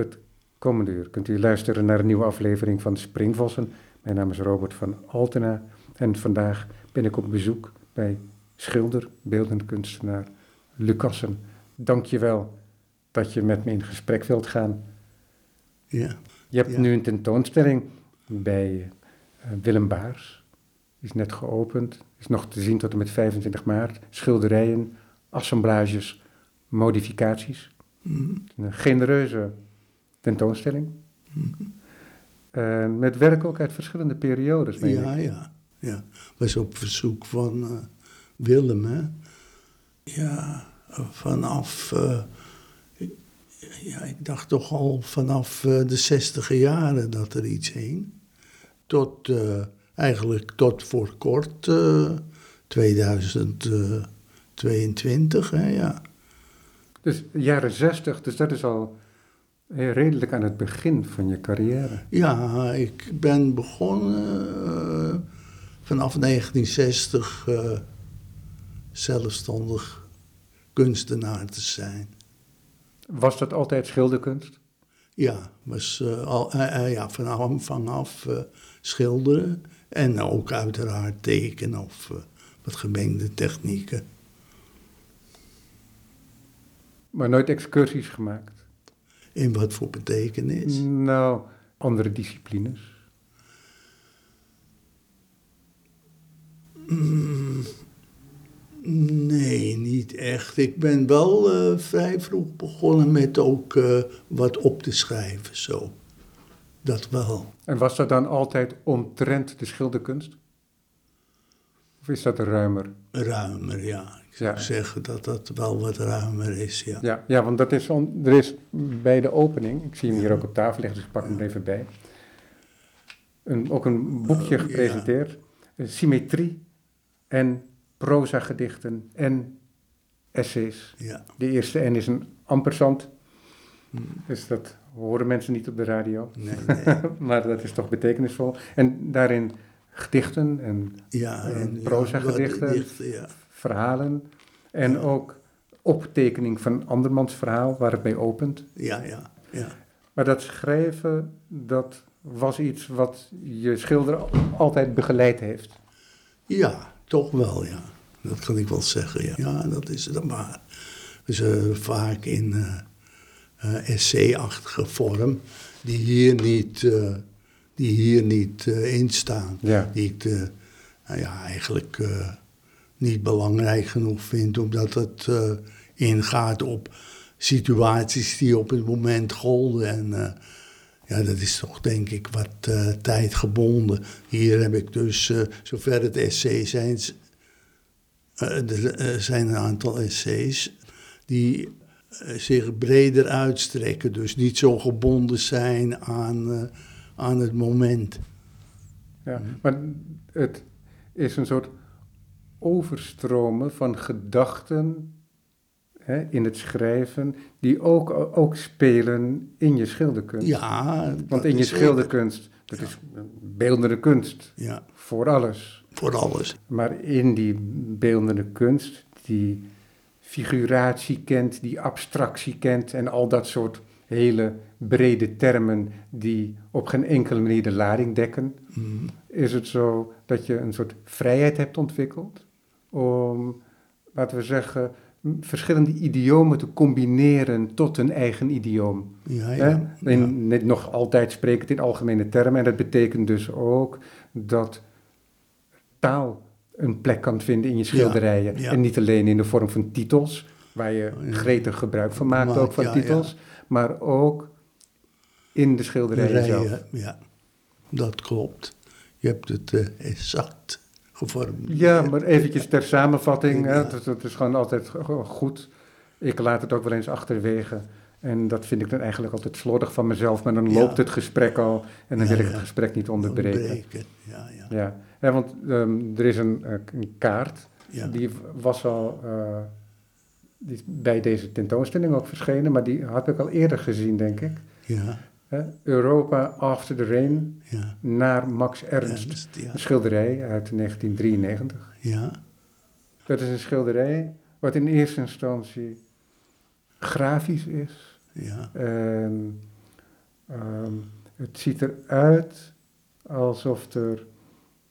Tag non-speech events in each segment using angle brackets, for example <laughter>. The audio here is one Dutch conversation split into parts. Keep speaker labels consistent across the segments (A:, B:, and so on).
A: Het komende uur kunt u luisteren naar een nieuwe aflevering van Springvossen. Mijn naam is Robert van Altena en vandaag ben ik op bezoek bij schilder, beeldend kunstenaar Lucassen. Dank je wel dat je met me in gesprek wilt gaan.
B: Ja.
A: Je hebt
B: Ja.
A: nu een tentoonstelling bij eh, Willem Baars. Is net geopend. Is nog te zien tot en met 25 maart. Schilderijen, assemblages, modificaties.
B: Mhm.
A: Een genereuze tentoonstelling. Eh, met werk ook uit verschillende periodes. meen
B: Ja,
A: ik.
B: ja, ja. Was op verzoek van eh, Willem, hè. Ja, vanaf... eh, ja, ik dacht toch al vanaf de zestiger jaren dat er iets hing. Tot, eigenlijk tot voor kort, eh 2022, hè, ja.
A: Dus jaren 60, dus dat is al redelijk aan het begin van je carrière.
B: Ja, ik ben begonnen eh, vanaf 1960 eh, zelfstandig kunstenaar te zijn.
A: Was dat altijd schilderkunst?
B: Ja, was eh, al, eh, eh, ja, van aanvang af eh, schilderen en ook uiteraard tekenen of eh, wat gemengde technieken.
A: Maar nooit excursies gemaakt?
B: In wat voor betekenis?
A: Nou, andere disciplines.
B: Mm, nee, niet echt. Ik ben wel eh, vrij vroeg begonnen met ook eh, wat op te schrijven, zo. Dat wel.
A: En was dat dan altijd omtrent de schilderkunst? Of is dat ruimer?
B: Ruimer, ja. Ik zou
A: Ja.
B: zeggen dat dat wel wat ruimer is, ja.
A: Ja, ja want dat is on- er is bij de opening, ik zie hem hier ook op tafel liggen, dus ik pak hem er even bij. Een, ook een boekje
B: Oh, ja.
A: gepresenteerd. eh, Symmetrie en proza-gedichten en essays.
B: Ja,
A: De eerste N is een ampersand,
B: Hm.
A: dus dat horen mensen niet op de radio.
B: nee, <laughs> nee.
A: maar dat is toch betekenisvol. En daarin gedichten en
B: Ja, en
A: proza-gedichten.
B: ja.
A: verhalen. En
B: Ja.
A: ook optekening van andermans verhaal, waar het mee opent.
B: Ja, ja, ja.
A: Maar dat schrijven, dat was iets wat je schilder al- altijd begeleid heeft.
B: Ja, toch wel, ja. Dat kan ik wel zeggen, ja. Ja, dat is het maar. Dus vaak in eh eh, essay-achtige vorm, die hier niet, die hier niet eh, in staan.
A: Ja.
B: Die ik eh, nou ja, eigenlijk eh, niet belangrijk genoeg vind, omdat het ingaat op situaties die op het moment golden. En ja, dat is toch denk ik wat eh, tijdgebonden. Hier heb ik dus, zover het essays zijn, er zijn een aantal essays die zich breder uitstrekken. Dus niet zo gebonden zijn aan, aan het moment.
A: Ja. Maar het is een soort overstromen van gedachten hè, in het schrijven, die ook, ook spelen in je schilderkunst.
B: Ja,
A: Want in je schilderkunst, dat is beeldende kunst,
B: Ja,
A: voor alles.
B: voor alles.
A: Maar in die beeldende kunst, die figuratie kent, die abstractie kent en al dat soort hele brede termen die op geen enkele manier de lading dekken,
B: Mm.
A: is het zo dat je een soort vrijheid hebt ontwikkeld om, laten we zeggen, verschillende idiomen te combineren tot een eigen idioom.
B: Ja, ja.
A: En
B: ja.
A: nog altijd sprekend in algemene termen. En dat betekent dus ook dat taal een plek kan vinden in je schilderijen. En niet alleen in de vorm van titels, waar je gretig gebruik van maakt
B: Maakt,
A: ook van
B: ja,
A: titels. Maar ook in de schilderijen
B: Rijen,
A: zelf.
B: Ja, dat klopt. Je hebt het eh, exact geformuleerd.
A: Ja, maar eventjes ter samenvatting. Hè, dat, dat is gewoon altijd go- goed. Ik laat het ook wel eens achterwege. En dat vind ik dan eigenlijk altijd slordig van mezelf. Maar dan
B: Ja.
A: loopt het gesprek al en dan
B: Ja,
A: wil ik het gesprek niet onderbreken.
B: Onderbreken, Ja, ja.
A: Ja, ja want ehm, er is een, eh, een kaart, die was al eh, die is bij deze tentoonstelling ook verschenen, maar die had ik al eerder gezien, denk ik.
B: ja?
A: Europa After the Rain
B: ja.
A: naar Max Ernst.
B: Ernst, ja.
A: Een schilderij uit 1993.
B: ja.
A: Dat is een schilderij wat in eerste instantie grafisch is.
B: ja.
A: En Ehm, het ziet eruit alsof er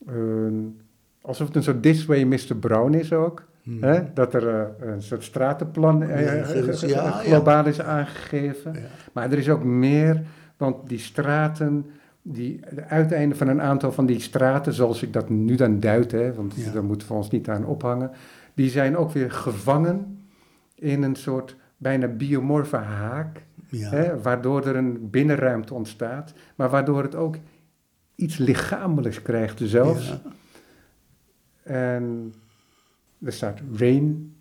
A: een, alsof het een soort This Way Mr. Brown is ook.
B: Hmm.
A: Hè? Dat er eh, een soort stratenplan eh,
B: Ja,
A: eh, globaal is aangegeven. Maar er is ook meer, want die straten, die, de uiteinden van een aantal van die straten, zoals ik dat nu dan duid, hè, want
B: Ja.
A: daar moeten we ons niet aan ophangen, die zijn ook weer gevangen in een soort bijna biomorfe haak,
B: Ja.
A: hè, waardoor er een binnenruimte ontstaat, maar waardoor het ook iets lichamelijks krijgt zelfs.
B: Ja.
A: En er staat Rain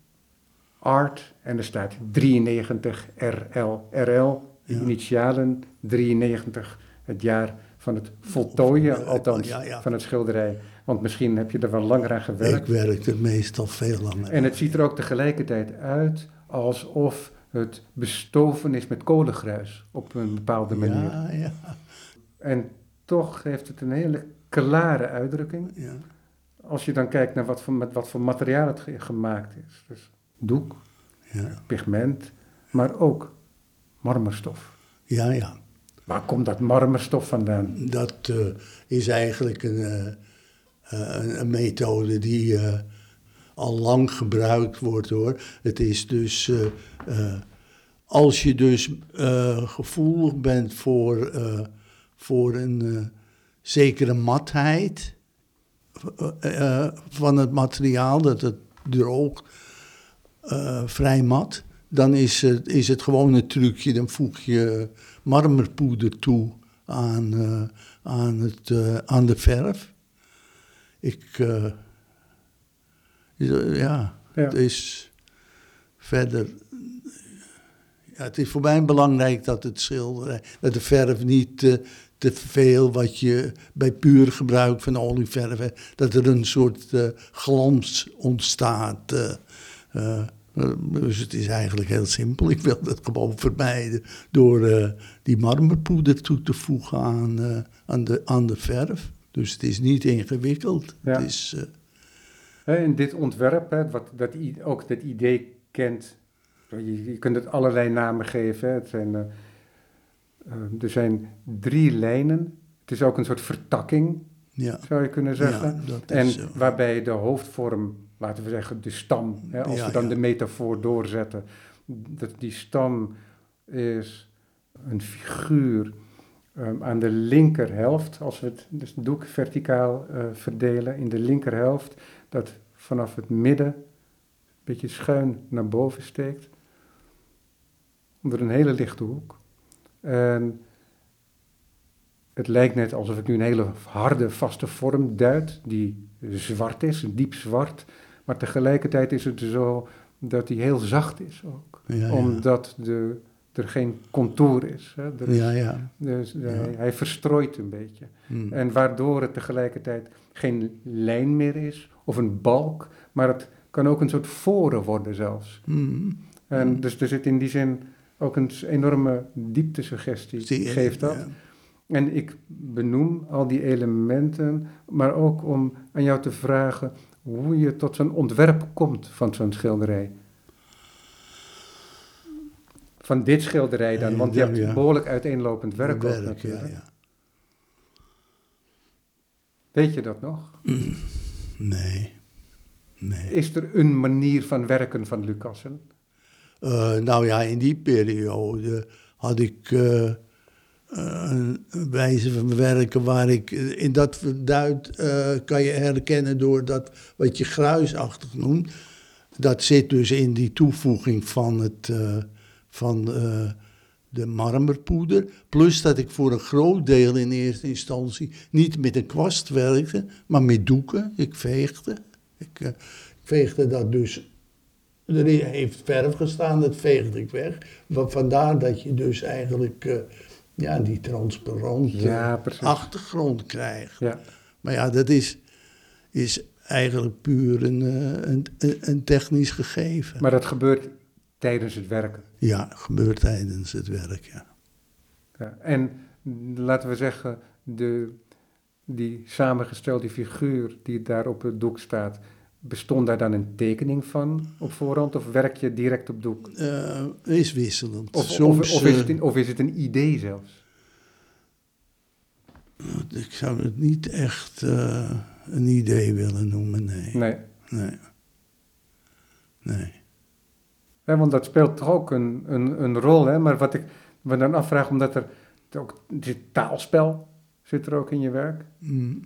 A: Art en er staat 93 RL. RL, de
B: Ja.
A: initialen 93, het jaar van het voltooien, althans,
B: ja, ja.
A: van het schilderij. Want misschien heb je er wel langer aan
B: Ik
A: gewerkt.
B: werkte meestal veel langer.
A: En het ziet er ook tegelijkertijd uit alsof het bestoven is met kolengruis op een bepaalde manier.
B: Ja, ja,
A: En toch heeft het een hele klare uitdrukking.
B: ja.
A: Als je dan kijkt naar wat voor, met wat voor materiaal het ge- gemaakt is. Dus doek,
B: ja.
A: pigment, maar ook marmerstof.
B: ja, ja.
A: Waar komt dat marmerstof vandaan?
B: Dat eh, is eigenlijk een, eh, eh, een, een methode die al lang gebruikt wordt hoor. Het is dus, als je dus gevoelig bent voor, voor een zekere matheid eh, eh, van het materiaal, dat het droog eh, vrij mat, dan is het, is het gewoon een trucje. Dan voeg je marmerpoeder toe aan, aan, het, aan de verf. Ik, ja,
A: Ja.
B: het is verder. Ja, het is voor mij belangrijk dat het schilderij, dat de verf niet te, veel wat je bij puur gebruik van olieverf, hè, dat er een soort eh, glans ontstaat. eh, eh, dus het is eigenlijk heel simpel. Ik wil dat gewoon vermijden door die marmerpoeder toe te voegen aan, aan, de, aan de verf. Dus het is niet ingewikkeld.
A: Ja.
B: Het is,
A: in dit ontwerp, hè, wat, dat, ook dat idee kent. Je, je kunt het allerlei namen geven. Hè. Het zijn, er zijn drie lijnen. Het is ook een soort vertakking,
B: ja.
A: zou je kunnen zeggen.
B: Ja,
A: En
B: zo.
A: waarbij de hoofdvorm, laten we zeggen de stam, hè, als
B: Ja,
A: we dan de metafoor doorzetten, dat die stam is een figuur ehm, aan de linkerhelft, als we het dus het doek verticaal eh, verdelen, in de linkerhelft, dat vanaf het midden een beetje schuin naar boven steekt, onder een hele lichte hoek. En het lijkt net alsof ik nu een hele harde, vaste vorm duid, die zwart is, diep zwart. Maar tegelijkertijd is het zo dat die heel zacht is ook.
B: Ja.
A: Omdat de, er geen contour is. Hè. Er is
B: Ja, ja.
A: dus hij, hij verstrooit een beetje.
B: Hm.
A: En waardoor het tegelijkertijd geen lijn meer is, of een balk, maar het kan ook een soort voren worden zelfs.
B: Hm.
A: En dus er zit in die zin ook een enorme dieptesuggestie,
B: Zie-
A: geeft dat.
B: ja.
A: En ik benoem al die elementen, maar ook om aan jou te vragen hoe je tot zo'n ontwerp komt van zo'n schilderij. Van dit schilderij dan, want je hebt
B: ja.
A: behoorlijk uiteenlopend werk, ook
B: Werk, ja,
A: natuurlijk.
B: ja.
A: Weet je dat nog?
B: Nee. Nee.
A: Is er een manier van werken van Lucassen?
B: Eh, nou ja, in die periode had ik eh, een wijze van werken waar ik... In dat duid eh, kan je herkennen door dat wat je gruisachtig noemt. Dat zit dus in die toevoeging van, het, van de marmerpoeder. Plus dat ik voor een groot deel in eerste instantie niet met een kwast werkte, maar met doeken. Ik veegde. Ik eh, veegde dat dus er heeft verf gestaan, dat veegde ik weg. Vandaar dat je dus eigenlijk eh, ja, die transparante
A: Ja,
B: achtergrond krijgt.
A: Ja,
B: Maar ja, dat is, is eigenlijk puur een, eh, een, een, een technisch gegeven.
A: maar dat gebeurt tijdens het werken.
B: Ja, gebeurt tijdens het werk, ja.
A: Ja. En laten we zeggen, de, die samengestelde figuur die daar op het doek staat, bestond daar dan een tekening van op voorhand of werk je direct op doek?
B: Eh, is wisselend.
A: Of,
B: Soms,
A: of, of, is
B: eh,
A: het een, of is het een idee zelfs?
B: Ik zou het niet echt uh, een idee willen noemen, nee.
A: Nee.
B: Nee. Nee.
A: Ja, want dat speelt toch ook een, een, een rol, hè? Maar wat ik me dan afvraag, omdat er ook dit taalspel zit er ook in je werk.
B: Mm.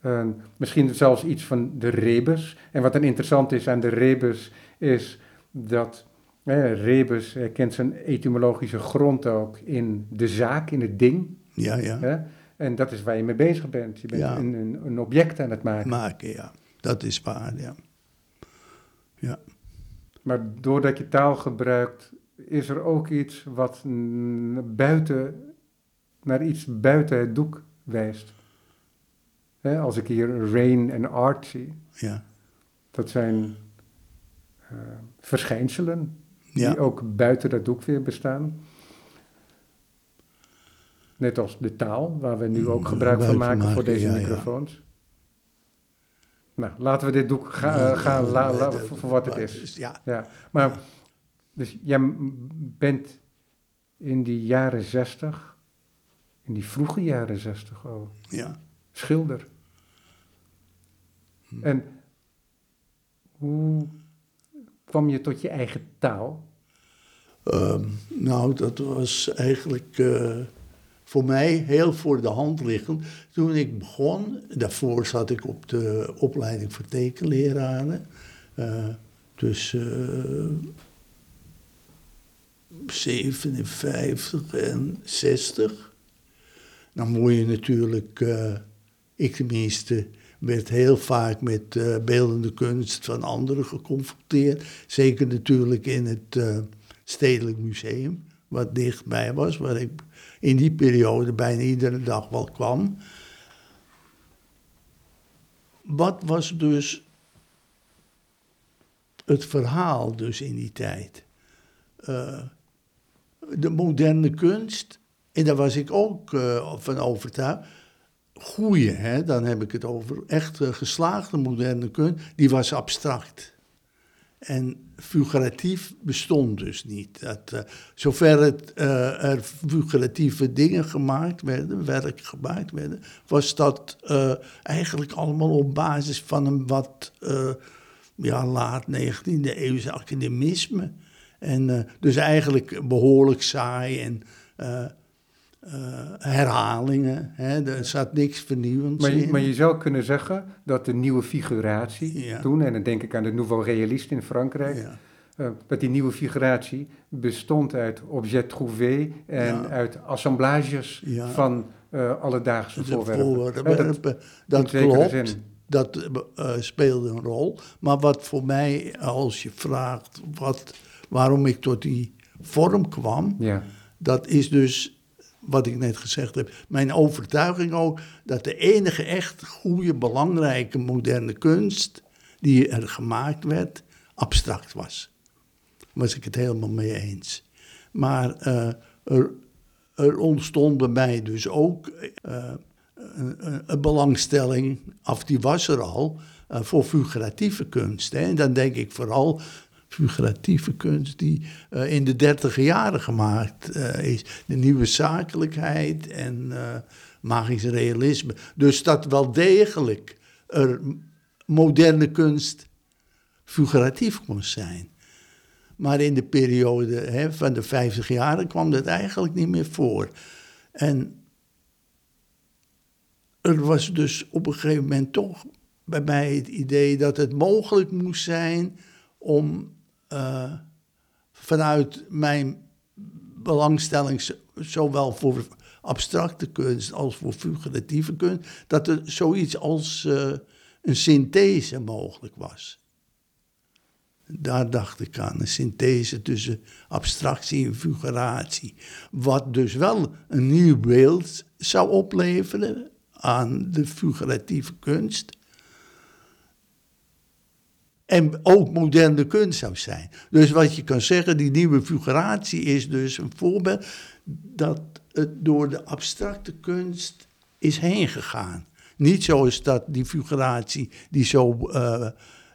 A: En misschien zelfs iets van de rebus. En wat dan interessant is aan de rebus, is dat eh, rebus kent zijn etymologische grond ook in de zaak, in het ding.
B: Ja, ja.
A: En dat is waar je mee bezig bent. Je bent
B: Ja.
A: een, een, een object aan het maken.
B: Maken, ja. Dat is waar, ja. Ja.
A: Maar doordat je taal gebruikt, is er ook iets wat buiten, naar iets buiten het doek wijst. Hè, als ik hier rain en art zie,
B: Ja.
A: dat zijn eh, verschijnselen
B: Ja.
A: die ook buiten dat doek weer bestaan. Net als de taal, waar we nu ook
B: Mm,
A: gebruik van maken voor deze
B: ja, ja.
A: microfoons. Nou, laten we dit doek ga, eh, gaan
B: ja,
A: la- voor, wat het is.
B: Ja,
A: Ja, maar dus jij bent in die jaren zestig, in die vroege jaren zestig al,
B: ja.
A: schilder.
B: Hm.
A: En hoe kwam je tot je eigen taal?
B: Ehm, nou, dat was eigenlijk eh, voor mij heel voor de hand liggend. Toen ik begon, daarvoor zat ik op de opleiding voor tekenleraren. eh tussen eh, 57 en 60. Dan moet je natuurlijk, eh, ik tenminste, werd heel vaak met eh, beeldende kunst van anderen geconfronteerd. Zeker natuurlijk in het eh, Stedelijk Museum, wat dichtbij was, waar ik in die periode bijna iedere dag wel kwam. Wat was dus het verhaal dus in die tijd? Eh, de moderne kunst, en daar was ik ook van overtuigd, goeie, hè, dan heb ik het over echt eh, geslaagde moderne kunst, die was abstract. En figuratief bestond dus niet. Dat, eh, zover het, eh, er figuratieve dingen gemaakt werden, werk gemaakt werden, was dat eigenlijk allemaal op basis van een wat ja, laat 19e eeuwse academisme. En dus eigenlijk behoorlijk saai en eh, herhalingen. Hè? Er zat niks vernieuwends
A: Maar je,
B: in.
A: maar je zou kunnen zeggen dat de nieuwe figuratie
B: Ja.
A: toen, en dan denk ik aan de Nouveau Realiste in Frankrijk,
B: Ja.
A: eh, dat die nieuwe figuratie bestond uit object trouvé en
B: Ja.
A: uit assemblages van eh, alledaagse
B: De
A: voorwerpen.
B: voorwerpen,
A: dat-
B: dat, klopt.
A: zin.
B: Dat speelde een rol. Maar wat voor mij, als je vraagt wat, waarom ik tot die vorm kwam,
A: ja.
B: dat is dus wat ik net gezegd heb. Mijn overtuiging ook dat de enige echt goede, belangrijke moderne kunst die er gemaakt werd, abstract was. Was ik het helemaal mee eens. Maar eh, er, er ontstond bij mij dus ook eh, een, een- belangstelling, af die was er al, eh, voor figuratieve kunst. Hè. En dan denk ik vooral figuratieve kunst die eh, in de dertiger jaren gemaakt eh, is. De nieuwe zakelijkheid en eh, magisch realisme. Dus dat wel degelijk er moderne kunst figuratief kon zijn. Maar in de periode hè, van de 50 jaren kwam dat eigenlijk niet meer voor. En er was dus op een gegeven moment toch bij mij het idee dat het mogelijk moest zijn om eh, vanuit mijn belangstelling, zowel voor abstracte kunst als voor figuratieve kunst, dat er zoiets als eh, een synthese mogelijk was. Daar dacht ik aan, een synthese tussen abstractie en figuratie. Wat dus wel een nieuw beeld zou opleveren aan de figuratieve kunst. En ook moderne kunst zou zijn. Dus wat je kan zeggen, die nieuwe figuratie is dus een voorbeeld dat het door de abstracte kunst is heen gegaan. Niet zoals dat die figuratie die zo eh,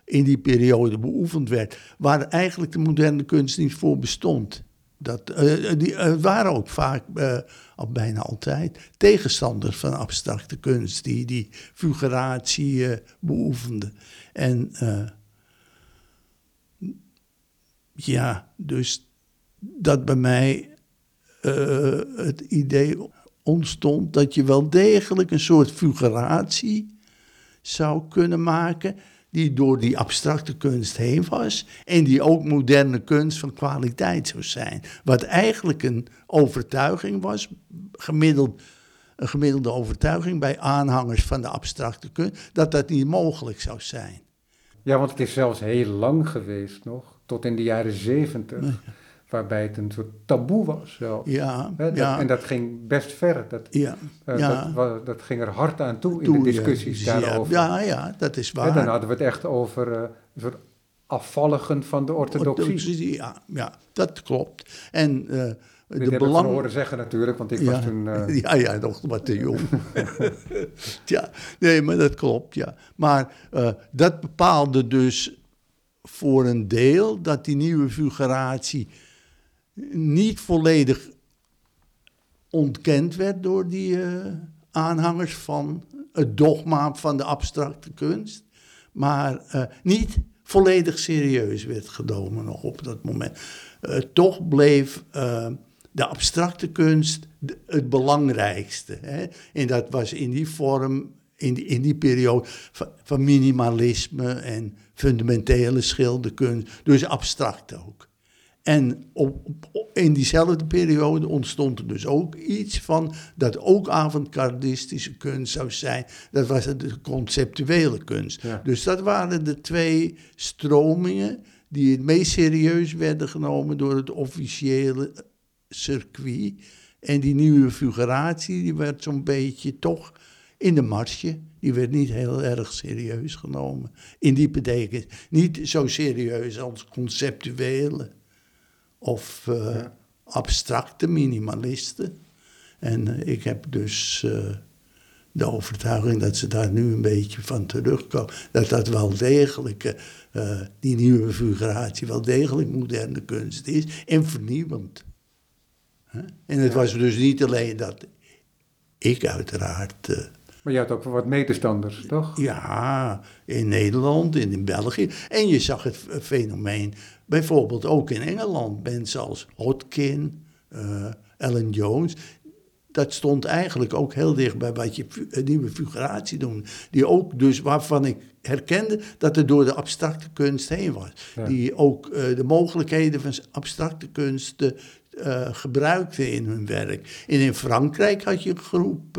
B: in die periode beoefend werd, waar eigenlijk de moderne kunst niet voor bestond. Dat, eh, die eh, waren ook vaak, eh, al bijna altijd, tegenstanders van abstracte kunst, die die figuratie beoefenden. En ja, dus dat bij mij eh, het idee ontstond dat je wel degelijk een soort figuratie zou kunnen maken die door die abstracte kunst heen was en die ook moderne kunst van kwaliteit zou zijn. Wat eigenlijk een overtuiging was, gemiddeld, een gemiddelde overtuiging bij aanhangers van de abstracte kunst, dat dat niet mogelijk zou zijn.
A: Ja, want het is zelfs heel lang geweest nog, tot in de jaren zeventig, waarbij het een soort taboe was. Zo.
B: Ja,
A: Hè, dat-
B: ja,
A: En dat ging best ver. Dat,
B: ja,
A: eh,
B: ja.
A: dat, dat ging er hard aan toe in de discussies daarover.
B: Ja, ja, dat is waar.
A: dan hadden we het echt over eh, een soort afvalligen van de orthodoxie.
B: Ja, ja, dat klopt. En eh,
A: Dit
B: de
A: ik
B: belang...
A: van horen zeggen natuurlijk, want ik
B: ja,
A: was toen... eh, <laughs>
B: ja, ja, nog wat te jong. <laughs> ja, nee, maar dat klopt, ja. Maar dat bepaalde dus voor een deel dat die nieuwe figuratie niet volledig ontkend werd door die eh, aanhangers van het dogma van de abstracte kunst, maar eh, niet volledig serieus werd genomen nog op dat moment. Eh, toch bleef de abstracte kunst het belangrijkste. Hè? En dat was in die vorm, in die, in die periode van, van minimalisme en fundamentele schilderkunst, dus abstract ook. En op, op- in diezelfde periode ontstond er dus ook iets van dat ook avant-gardistische kunst zou zijn. Dat was de conceptuele kunst.
A: Ja.
B: Dus dat waren de twee stromingen die het meest serieus werden genomen door het officiële circuit. En die nieuwe figuratie, die werd zo'n beetje toch in de marsje. Die werd niet heel erg serieus genomen. In die betekenis. Niet zo serieus als conceptuele of eh,
A: Ja.
B: abstracte minimalisten. En eh, ik heb dus eh, de overtuiging dat ze daar nu een beetje van terugkomen. Dat dat wel degelijk, die nieuwe figuratie, wel degelijk moderne kunst is en vernieuwend. Hè? En het
A: Ja.
B: was dus niet alleen dat ik uiteraard.
A: Maar je had ook wat medestanders, toch?
B: ja, in Nederland en in België. En je zag het fenomeen bijvoorbeeld ook in Engeland. Mensen als Hodkin, eh Ellen Jones. Dat stond eigenlijk ook heel dicht bij wat je nieuwe figuratie noemde. Die ook dus, waarvan ik herkende dat het door de abstracte kunst heen was.
A: Ja.
B: Die ook eh, de mogelijkheden van abstracte kunst eh, gebruikten in hun werk. En in Frankrijk had je een groep...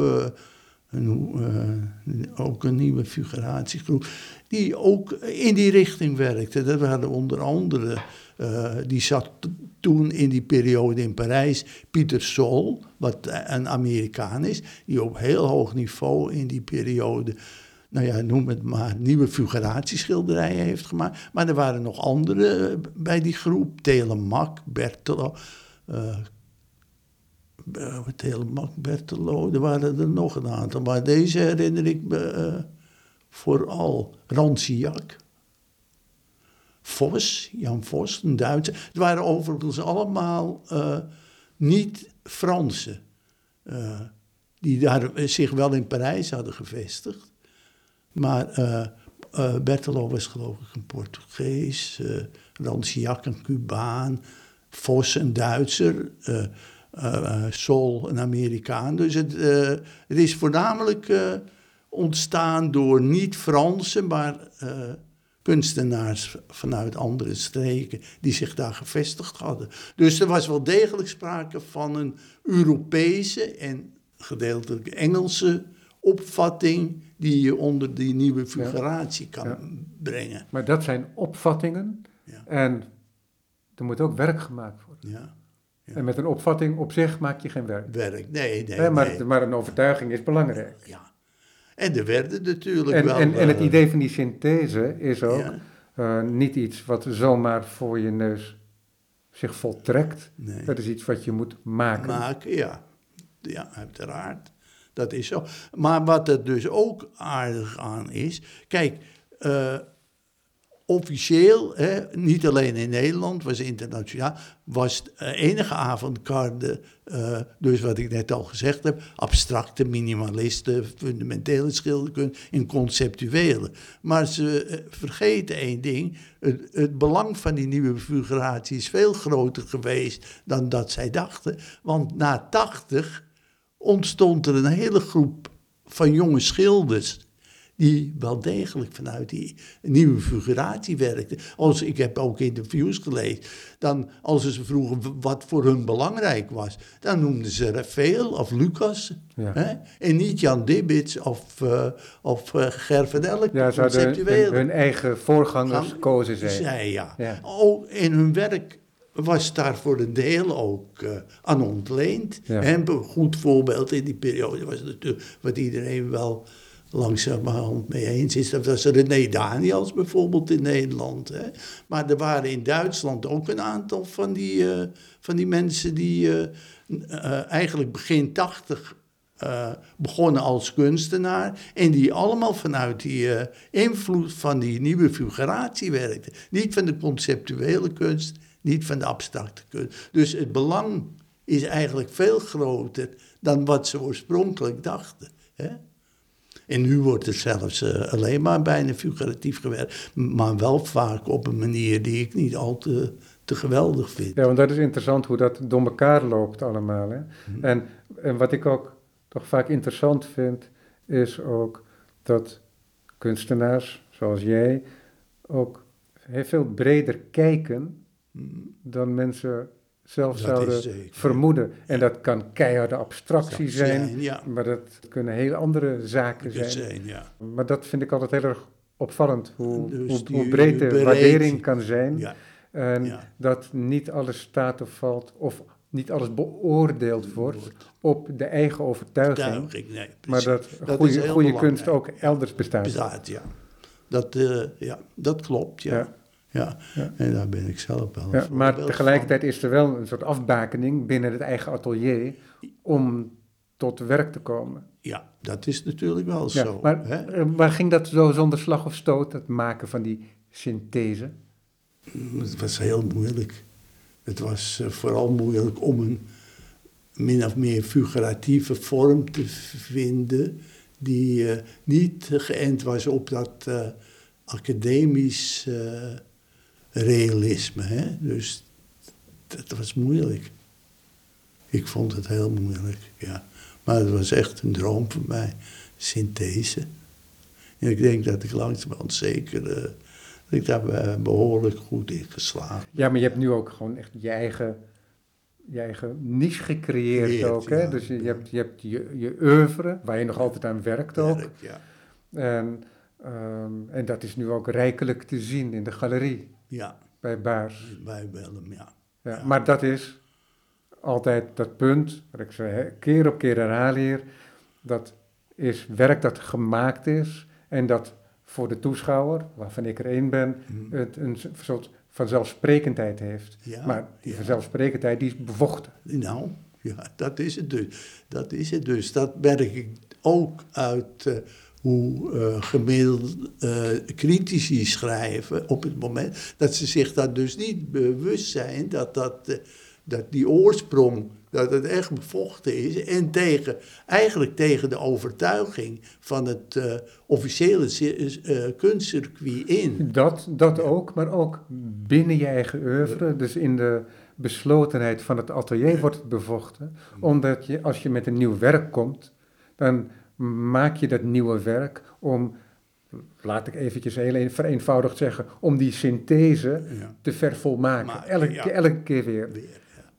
B: eh, ook een nieuwe figuratiegroep, die ook in die richting werkte. Dat waren onder andere, eh, die zat toen in die periode in Parijs, Pieter Sol, wat een Amerikaan is, die op heel hoog niveau in die periode, nou ja, noem het maar, nieuwe figuratieschilderijen heeft gemaakt. Maar er waren nog andere eh, bij die groep, Telemak, Bertelo, eh, uh, Telemak, Bertelo, er waren er nog een aantal. Maar deze herinner ik me eh, vooral. Ranciak. Vos, Jan Vos, een Duitser. Het waren overigens allemaal eh, niet Fransen. eh, die daar eh, zich wel in Parijs hadden gevestigd. Maar eh eh, Bertelo was geloof ik een Portugees. eh Ranciak een Cubaan. Vos een Duitser. eh, eh, eh, Sol een Amerikaan. Dus het, eh, het is voornamelijk ontstaan door niet-Fransen, maar kunstenaars vanuit andere streken die zich daar gevestigd hadden. Dus er was wel degelijk sprake van een Europese en gedeeltelijk Engelse opvatting die je onder die nieuwe figuratie kan
A: Ja.
B: brengen.
A: Maar dat zijn opvattingen
B: Ja.
A: en er moet ook werk gemaakt worden.
B: Ja, Ja.
A: En met een opvatting op zich maak je geen werk.
B: werk. Nee, nee,
A: Hè, maar,
B: nee.
A: maar een overtuiging is belangrijk.
B: Ja. En er werden natuurlijk
A: En,
B: wel...
A: en, en het
B: eh,
A: idee van die synthese is ook
B: ja,
A: eh, niet iets wat zomaar voor je neus zich voltrekt.
B: nee.
A: Dat is iets wat je moet maken.
B: maken, ja. Ja, uiteraard. Dat is zo. Maar wat er dus ook aardig aan is, kijk, eh, officieel, hè, niet alleen in Nederland, was internationaal, was de enige avant-garde, uh, dus wat ik net al gezegd heb, abstracte minimalisten, fundamentele schilderkunst en conceptuele. Maar ze uh, vergeten één ding, het, het, belang van die nieuwe figuratie is veel groter geweest dan dat zij dachten, want na 80 ontstond er een hele groep van jonge schilders die wel degelijk vanuit die nieuwe figuratie werkte. Als, ik heb ook interviews gelezen, dan als ze vroegen wat voor hun belangrijk was, dan noemden ze Raphael of Lucas. Hè? En niet Jan Dibits of, uh, of uh, Ger van Elk.
A: Ja, ze hadden hun, hun, eigen voorgangers gekozen zijn.
B: Zij, ja. ja. Oh, in hun werk was daar voor een deel ook uh, aan ontleend. Ja. En een goed voorbeeld in die periode was natuurlijk wat iedereen wel langzamerhand mee eens is. Dat was René Daniels bijvoorbeeld in Nederland. Hè. Maar er waren in Duitsland ook een aantal van die, uh, van die mensen die uh, uh, eigenlijk begin tachtig begonnen als kunstenaar. En die allemaal vanuit die invloed van die nieuwe figuratie werkten. Niet van de conceptuele kunst, niet van de abstracte kunst. Dus het belang is eigenlijk veel groter dan wat ze oorspronkelijk dachten. Hè? En nu wordt het zelfs uh, alleen maar bijna figuratief gewerkt. Maar wel vaak op een manier die ik niet al te, te geweldig vind.
A: Ja, want dat is interessant hoe dat door elkaar loopt allemaal. Hè? Mhm. En, en wat ik ook toch vaak interessant vind, is ook dat kunstenaars zoals jij ook heel veel breder kijken mhm. dan mensen zelf zouden vermoeden. En dat kan keiharde abstractie zijn, maar dat kunnen heel andere zaken zijn. zijn ja. Maar dat vind ik altijd heel erg opvallend, hoe, dus hoe, breed de waardering kan zijn. En dat niet alles staat of valt, of niet alles beoordeeld wordt op de eigen overtuiging. Nee, maar dat, dat goede, goede kunst ook elders bestaat.
B: Bestaat, ja. Dat, uh, ja, dat klopt, ja. Ja, en daar ben ik zelf wel. Ja,
A: maar tegelijkertijd is er wel een soort afbakening binnen het eigen atelier om tot werk te komen.
B: Ja, dat is natuurlijk wel zo.
A: Maar, hè? Eh, maar ging dat zo zonder slag of stoot, het maken van die synthese?
B: Het was heel moeilijk. Het was uh, vooral moeilijk om een min of meer figuratieve vorm te vinden die uh, niet geënt was op dat academisch realisme. Hè? Dus dat was moeilijk. Ik vond het heel moeilijk, ja. Maar het was echt een droom voor mij, synthese. En ik denk dat ik langzamerhand zeker, uh, dat ik daar behoorlijk goed in geslaagd
A: Ja, maar je hebt nu ook gewoon echt je eigen, je eigen niche gecreëerd ook, hè? dus je, je, hebt, je hebt je, je oeuvre, waar je nog altijd aan werkt ook. Werk, ja. En, um, en dat is nu ook rijkelijk te zien in de galerie.
B: Ja.
A: Bij Baars.
B: Bij Willem, ja.
A: ja. Maar dat is altijd dat punt, wat ik zei, keer op keer herhaal hier, dat is werk dat gemaakt is en dat voor de toeschouwer, waarvan ik er één ben, mhm. het een soort vanzelfsprekendheid heeft. Ja, maar die vanzelfsprekendheid die is bevochten.
B: Nou, ja, dat is het dus. Dat is het dus. Dat merk ik ook uit uh, hoe uh, gemiddeld uh, critici schrijven op het moment dat ze zich daar dus niet bewust zijn dat, dat, uh, dat die oorsprong, dat het echt bevochten is en tegen, eigenlijk tegen de overtuiging van het officiële kunstcircuit in.
A: Dat, dat ook, maar ook binnen je eigen oeuvre, dus in de beslotenheid van het atelier wordt het bevochten, omdat je als je met een nieuw werk komt, dan maak je dat nieuwe werk om, laat ik eventjes heel vereenvoudigd zeggen, om die synthese te vervolmaken. elke, elke keer weer.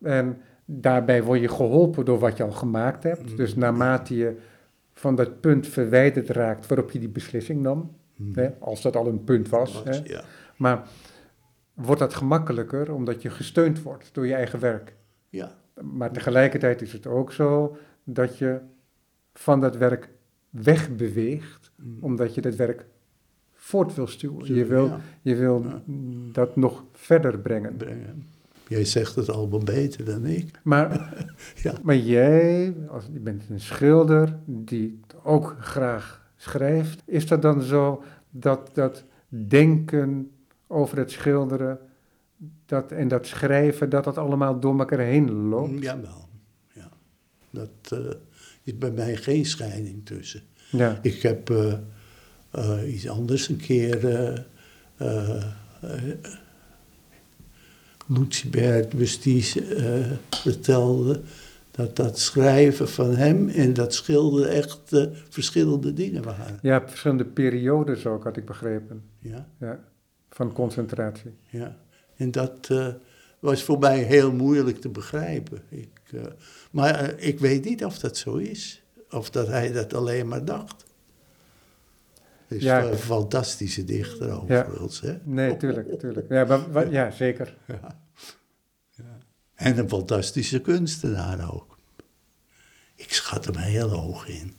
A: En daarbij word je geholpen door wat je al gemaakt hebt. Mm. Dus naarmate je van dat punt verwijderd raakt waarop je die beslissing nam, mm. hè, als dat al een punt was. hè, Maar wordt dat gemakkelijker omdat je gesteund wordt door je eigen werk.
B: Ja.
A: Maar tegelijkertijd is het ook zo dat je van dat werk wegbeweegt, mm. omdat je dat werk voort wil stuwen. Je wil, je wil dat nog verder brengen. brengen.
B: Jij zegt het al wel beter dan ik. <laughs>
A: Maar, <laughs> ja. maar jij, als, je bent een schilder die ook graag schrijft. Is dat dan zo dat dat denken over het schilderen dat, en dat schrijven, dat dat allemaal door elkaar heen loopt?
B: Mm, Jawel, ja. Dat eh, is bij mij geen scheiding tussen.
A: Ja,
B: Ik heb eh, eh, iets anders een keer. eh eh, Lucibert vertelde dat dat schrijven van hem en dat schilderen echt verschillende dingen waren.
A: ja verschillende periodes ook, had ik begrepen.
B: Ja,
A: Ja, van concentratie.
B: ja. En dat was voor mij heel moeilijk te begrijpen. Ik, maar eh, ik weet niet of dat zo is. Of dat hij dat alleen maar dacht. Het is
A: Ja.
B: een fantastische dichter overigens. Hè?
A: Nee, tuurlijk, tuurlijk. Ja, maar, ja zeker. <laughs>
B: Ja. En een fantastische kunstenaar ook. Ik schat hem heel hoog in.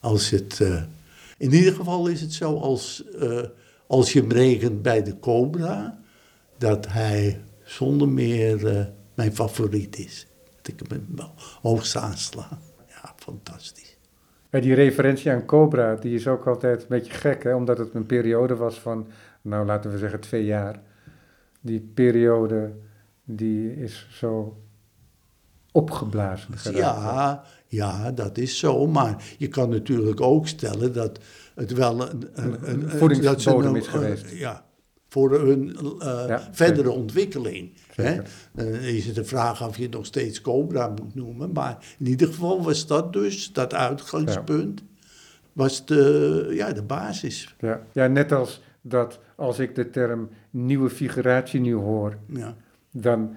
B: Als het, eh, in ieder geval is het zo als, eh, als je hem rekent bij de Cobra, dat hij zonder meer mijn favoriet is. Ik hem wel hoogst aansla. Ja, fantastisch.
A: Die referentie aan Cobra, die is ook altijd een beetje gek, hè? omdat het een periode was van, nou laten we zeggen twee jaar. Die periode, die is zo opgeblazen geraakt.
B: Ja, ja, dat is zo. Maar je kan natuurlijk ook stellen dat het wel een,
A: Een
B: een,
A: voedingsbodem
B: dat ze een-
A: is geweest.
B: eh, ja, voor hun eh,
A: Ja,
B: verdere ontwikkeling. Hè? Dan is het de vraag of je nog steeds Cobra moet noemen. Maar in ieder geval was dat dus, dat uitgangspunt, was de, ja, de basis.
A: Ja. ja, net als dat als ik de term nieuwe figuratie nu hoor,
B: Ja.
A: dan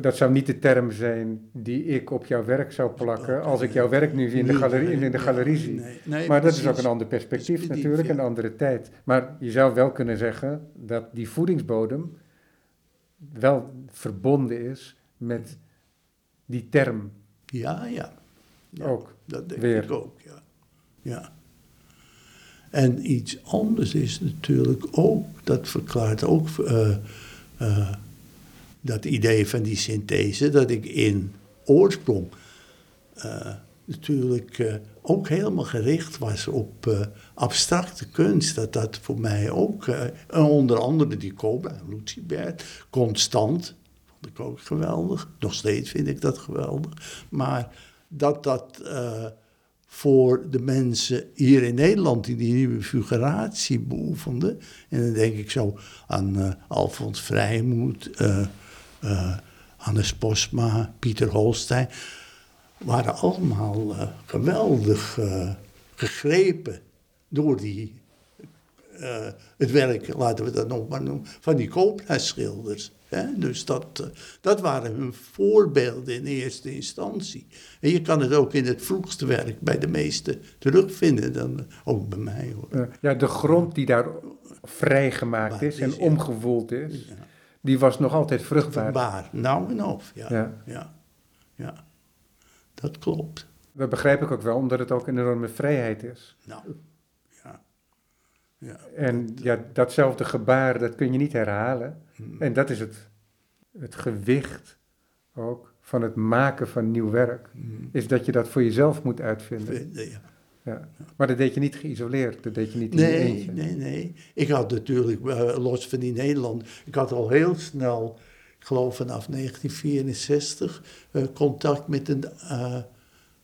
A: dat zou niet de term zijn die ik op jouw werk zou plakken als ik jouw werk nu in de galerie, in de galerie zie. maar dat is ook een ander perspectief
B: Perspectief,
A: natuurlijk, een andere tijd. Maar je zou wel kunnen zeggen dat die voedingsbodem wel verbonden is met die term
B: Ja, ja. Ja.
A: ook.
B: Dat denk
A: Weer.
B: ik ook, ja. ja. En iets anders is natuurlijk ook, dat verklaart ook eh, eh, dat idee van die synthese, dat ik in oorsprong eh, natuurlijk eh, ook helemaal gericht was op eh, abstracte kunst. Dat dat voor mij ook, onder andere die Cobra, Lucibert, constant, vond ik ook geweldig. Nog steeds vind ik dat geweldig. Maar dat dat voor de mensen hier in Nederland die die nieuwe figuratie beoefenden. En dan denk ik zo aan eh, Alfons Vrijmoed, eh, Hannes Posma, Pieter Holstein. Waren allemaal eh, geweldig eh, gegrepen door die, het werk, laten we dat nog maar noemen, van die. Hè? Dus dat, dat waren hun voorbeelden in eerste instantie. En je kan het ook in het vroegste werk bij de meesten terugvinden, dan ook bij mij hoor.
A: Ja, de grond die daar vrijgemaakt
B: Maakt
A: is en
B: is, ja.
A: omgewoeld is,
B: Ja.
A: Die was nog altijd vruchtbaar.
B: Waar, nou en of, ja.
A: Ja.
B: Ja. ja. Dat klopt.
A: Dat begrijp ik ook wel, omdat het ook een enorme vrijheid is.
B: Nou, ja. ja.
A: En ja, datzelfde gebaar, dat kun je niet herhalen.
B: Hmm.
A: En dat is het, het gewicht ook van het maken van nieuw werk.
B: Hmm.
A: Is dat je dat voor jezelf moet uitvinden.
B: Vinden, ja.
A: Ja. Maar dat deed je niet geïsoleerd, dat deed je niet in
B: Nee,
A: eentje.
B: nee, nee. Ik had natuurlijk, eh, los van die Nederland, ik had al heel snel, ik geloof vanaf 1964, eh, contact met een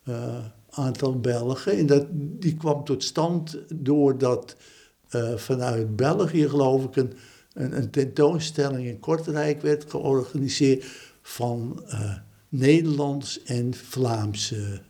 B: eh, aantal Belgen. En dat, die kwam tot stand doordat vanuit België, geloof ik, een, een, een tentoonstelling in Kortrijk werd georganiseerd van Nederlands en Vlaamse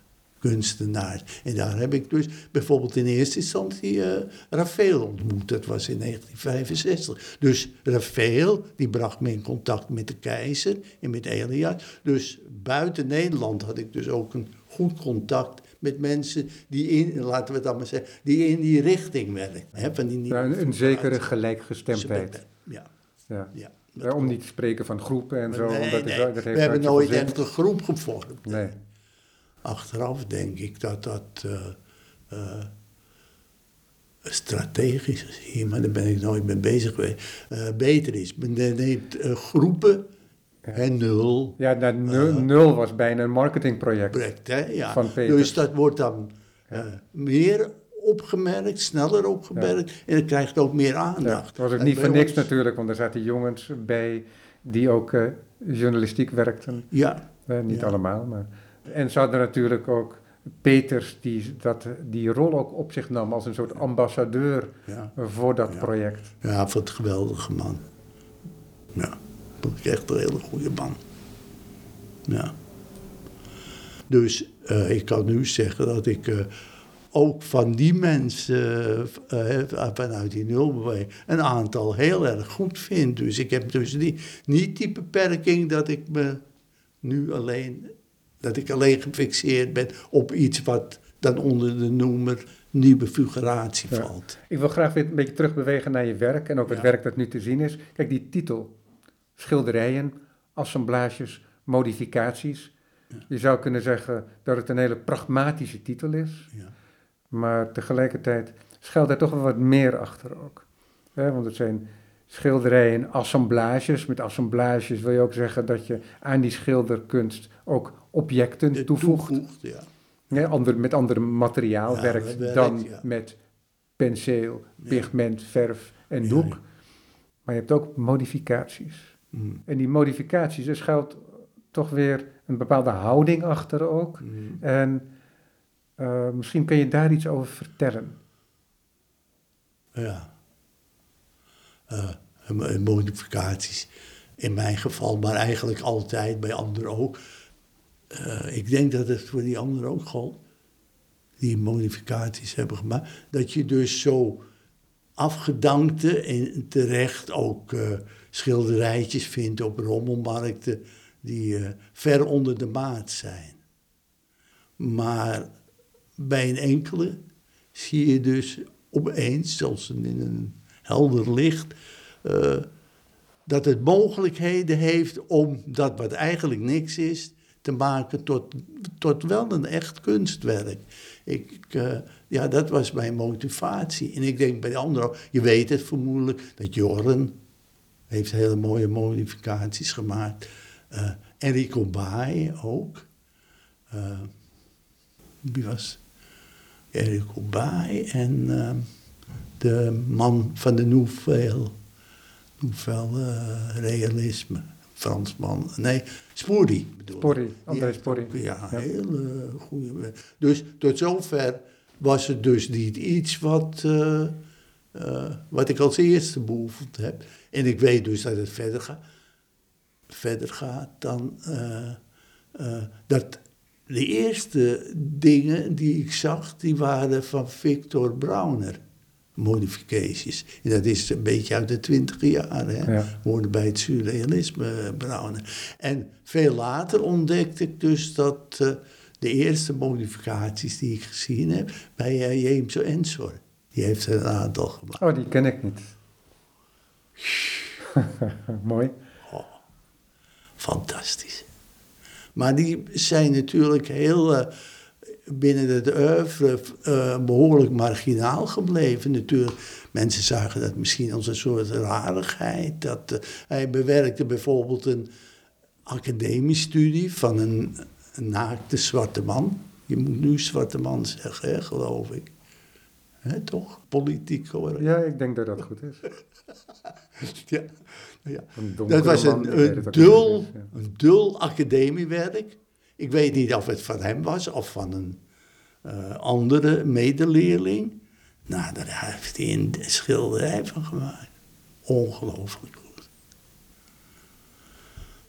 B: kunstenaars. En daar heb ik dus bijvoorbeeld in eerste instantie eh Raphaël ontmoet. Dat was in 1965. Dus Raphaël, die bracht me in contact met de keizer en met Elias. Dus buiten Nederland had ik dus ook een goed contact met mensen die in, laten we het maar zeggen, die in die richting werken. Hè, van die
A: Ja, een, een zekere gelijkgestemdheid.
B: Ja,
A: Ja.
B: ja.
A: Ja, om niet te spreken van groepen en zo.
B: Nee,
A: omdat
B: nee,
A: dat heeft
B: we hebben
A: nooit
B: echt een groep gevormd.
A: Nee.
B: Achteraf denk ik dat dat eh, eh, strategisch gezien, maar daar ben ik nooit mee bezig geweest, eh, beter is. Men neemt groepen en nul
A: Ja, nou, nul, nul was bijna een marketingproject.
B: project, hè? Ja.
A: Van Peters.
B: Dus dat wordt dan meer opgemerkt, sneller opgemerkt. En het krijgt ook meer aandacht.
A: het was ook
B: En
A: niet voor niks
B: ons-
A: natuurlijk, want er zaten jongens bij die ook journalistiek werkten.
B: Ja,
A: niet allemaal, maar... En ze hadden natuurlijk ook Peters, die dat, die rol ook op zich nam als een soort ambassadeur
B: ja.
A: voor dat
B: Ja.
A: project.
B: Ja, wat een geweldige man. Ja, vond ik echt een hele goede man. Ja. Dus eh, ik kan nu zeggen dat ik eh, ook van die mensen eh, vanuit die nulbeweging een aantal heel erg goed vind. Dus ik heb dus die, niet die beperking dat ik me nu alleen, dat ik alleen gefixeerd ben op iets wat dan onder de noemer nieuwe figuratie
A: Ja.
B: valt.
A: Ik wil graag weer een beetje terugbewegen naar je werk en ook het
B: Ja.
A: werk dat nu te zien is. Kijk, die titel, schilderijen, assemblages, modificaties. Je zou kunnen zeggen dat het een hele pragmatische titel is, maar tegelijkertijd schuilt daar toch wel wat meer achter ook. Hè, want het zijn schilderijen, assemblages. Met assemblages wil je ook zeggen dat je aan die schilderkunst ook objecten
B: De
A: toevoegt.
B: toevoegt, ja.
A: Ja, ander, met ander materiaal
B: Ja,
A: werkt dan met penseel, pigment, verf en doek. Maar je hebt ook modificaties.
B: Mm,
A: En die modificaties, er schuilt toch weer een bepaalde houding achter ook.
B: mm.
A: En eh, misschien kun je daar iets over vertellen.
B: Ja. En modificaties. In mijn geval, maar eigenlijk altijd bij anderen ook. Eh, ik denk dat het voor die anderen ook geldt. Die modificaties hebben gemaakt. Dat je dus zo afgedankte en terecht ook eh, schilderijtjes vindt op rommelmarkten. Die ver onder de maat zijn. Maar bij een enkele zie je dus opeens, zelfs in een helder licht, eh, dat het mogelijkheden heeft om dat wat eigenlijk niks is, te maken tot, tot wel een echt kunstwerk. Ik, eh, ja, dat was mijn motivatie. En ik denk bij de anderen, ook, je weet het vermoedelijk, dat Jorren heeft hele mooie modificaties gemaakt. Eh Enrico Baai ook. Wie was Enrico Baai en de man van de Nouvelle, Nouvelle eh, Realisme, Fransman. Nee, Spory bedoel ik.
A: André
B: Ja,
A: Sporry.
B: Ja,
A: Ja.
B: hele goede. Dus tot zover was het dus niet iets wat, eh, eh, wat ik als eerste beoefend heb. En ik weet dus dat het verder gaat. Verder gaat dan dat de eerste dingen die ik zag, die waren van Victor Brauner. Modificaties. En dat is een beetje uit de twintig jaren. Hè?
A: Ja.
B: Hoorde bij het surrealisme eh, Brauner. En veel later ontdekte ik dus dat eh, de eerste modificaties die ik gezien heb bij uh, James Ensor. Die heeft er een aantal gemaakt.
A: Oh, die ken ik niet. <laughs> Mooi.
B: Fantastisch. Maar die zijn natuurlijk heel binnen het oeuvre eh, behoorlijk marginaal gebleven natuurlijk. Mensen zagen dat misschien als een soort rarigheid. Dat, eh, hij bewerkte bijvoorbeeld een academiestudie van een, een naakte zwarte man. Je moet nu zwarte man zeggen, hè, geloof ik. Hè, toch? Politiek hoor.
A: Ja, ik denk dat dat goed is. <laughs>
B: Ja. Ja. Dat was een, een, dul,
A: ja.
B: een dul academiewerk. Ik weet niet of het van hem was of van een eh, andere medeleerling. Nou, daar heeft hij een schilderij van gemaakt. Ongelooflijk goed.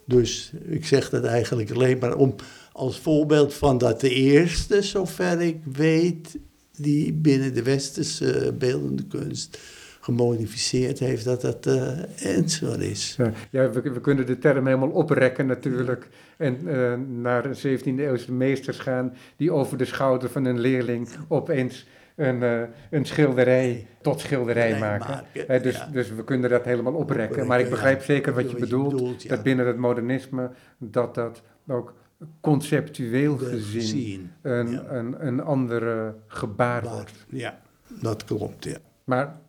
B: Dus ik zeg dat eigenlijk alleen maar om als voorbeeld van dat de eerste, zover ik weet, die binnen de westerse beeldende kunst gemodificeerd heeft, dat dat uh, Ensor is.
A: Ja, ja we, we, kunnen de term helemaal oprekken natuurlijk. En uh, naar een 17e eeuwse meesters gaan die over de schouder van een leerling opeens een, uh, een schilderij tot schilderij
B: Nee,
A: maken.
B: maken,
A: He, dus,
B: ja.
A: dus we kunnen dat helemaal oprekken.
B: Oprekken,
A: maar ik begrijp
B: ja.
A: zeker wat je bedoelt. Dat binnen het modernisme dat dat ook conceptueel
B: De-
A: gezien
B: zien,
A: een, een, een andere gebaar wordt.
B: Ja, dat klopt, ja.
A: Maar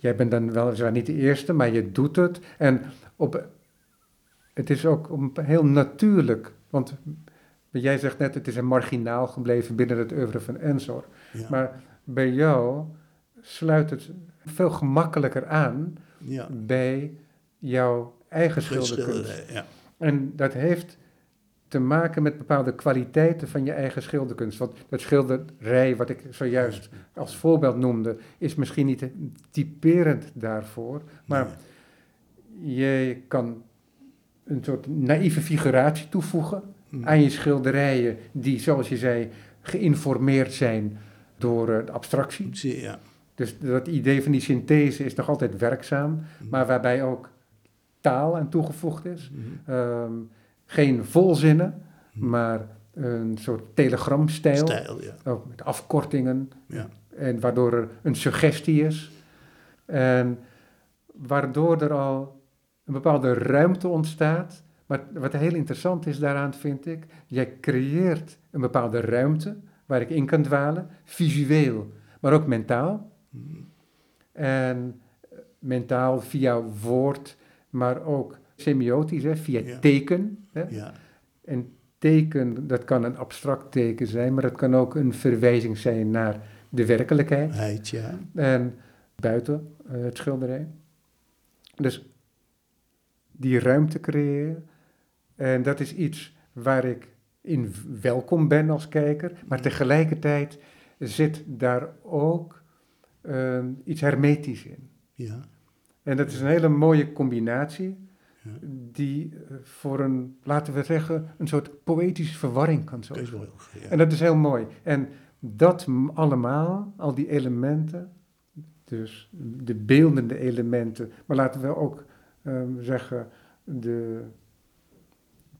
A: jij bent dan weliswaar niet de eerste, maar je doet het. En op, het is ook heel natuurlijk. Want jij zegt net, het is een marginaal gebleven binnen het oeuvre van Ensor.
B: ja.
A: Maar bij jou sluit het veel gemakkelijker aan
B: Ja,
A: bij jouw eigen schilderkunst.
B: ja.
A: En dat heeft te maken met bepaalde kwaliteiten van je eigen schilderkunst. Want dat schilderij, wat ik zojuist als voorbeeld noemde, is misschien niet typerend daarvoor. Maar je kan een soort naïeve figuratie toevoegen
B: Mm.
A: aan je schilderijen, die, zoals je zei, geïnformeerd zijn door eh, de abstractie.
B: Ja.
A: Dus dat idee van die synthese is nog altijd werkzaam,
B: Mm.
A: maar waarbij ook taal aan toegevoegd is.
B: Mhm.
A: Ehm, geen volzinnen,
B: Mhm.
A: maar een soort telegramstijl,
B: Stijl, ja.
A: ook met afkortingen,
B: ja.
A: en waardoor er een suggestie is. En waardoor er al een bepaalde ruimte ontstaat. Maar wat heel interessant is daaraan, vind ik, jij creëert een bepaalde ruimte waar ik in kan dwalen, visueel, maar ook mentaal.
B: Mhm.
A: En mentaal via woord, maar ook semiotisch, hè, via
B: Ja.
A: teken. Hè.
B: ja.
A: En teken, dat kan een abstract teken zijn, maar dat kan ook een verwijzing zijn naar de werkelijkheid.
B: Heid, ja.
A: En buiten eh, het schilderij. Dus die ruimte creëren. En dat is iets waar ik in welkom ben als kijker. Maar tegelijkertijd zit daar ook eh, iets hermetisch in.
B: Ja.
A: En dat is een hele mooie combinatie. Die eh, voor een, laten we zeggen, een soort poëtische verwarring kan zorgen.
B: ja.
A: En dat is heel mooi. En dat allemaal, al die elementen, dus de beeldende elementen, maar laten we ook ehm, zeggen de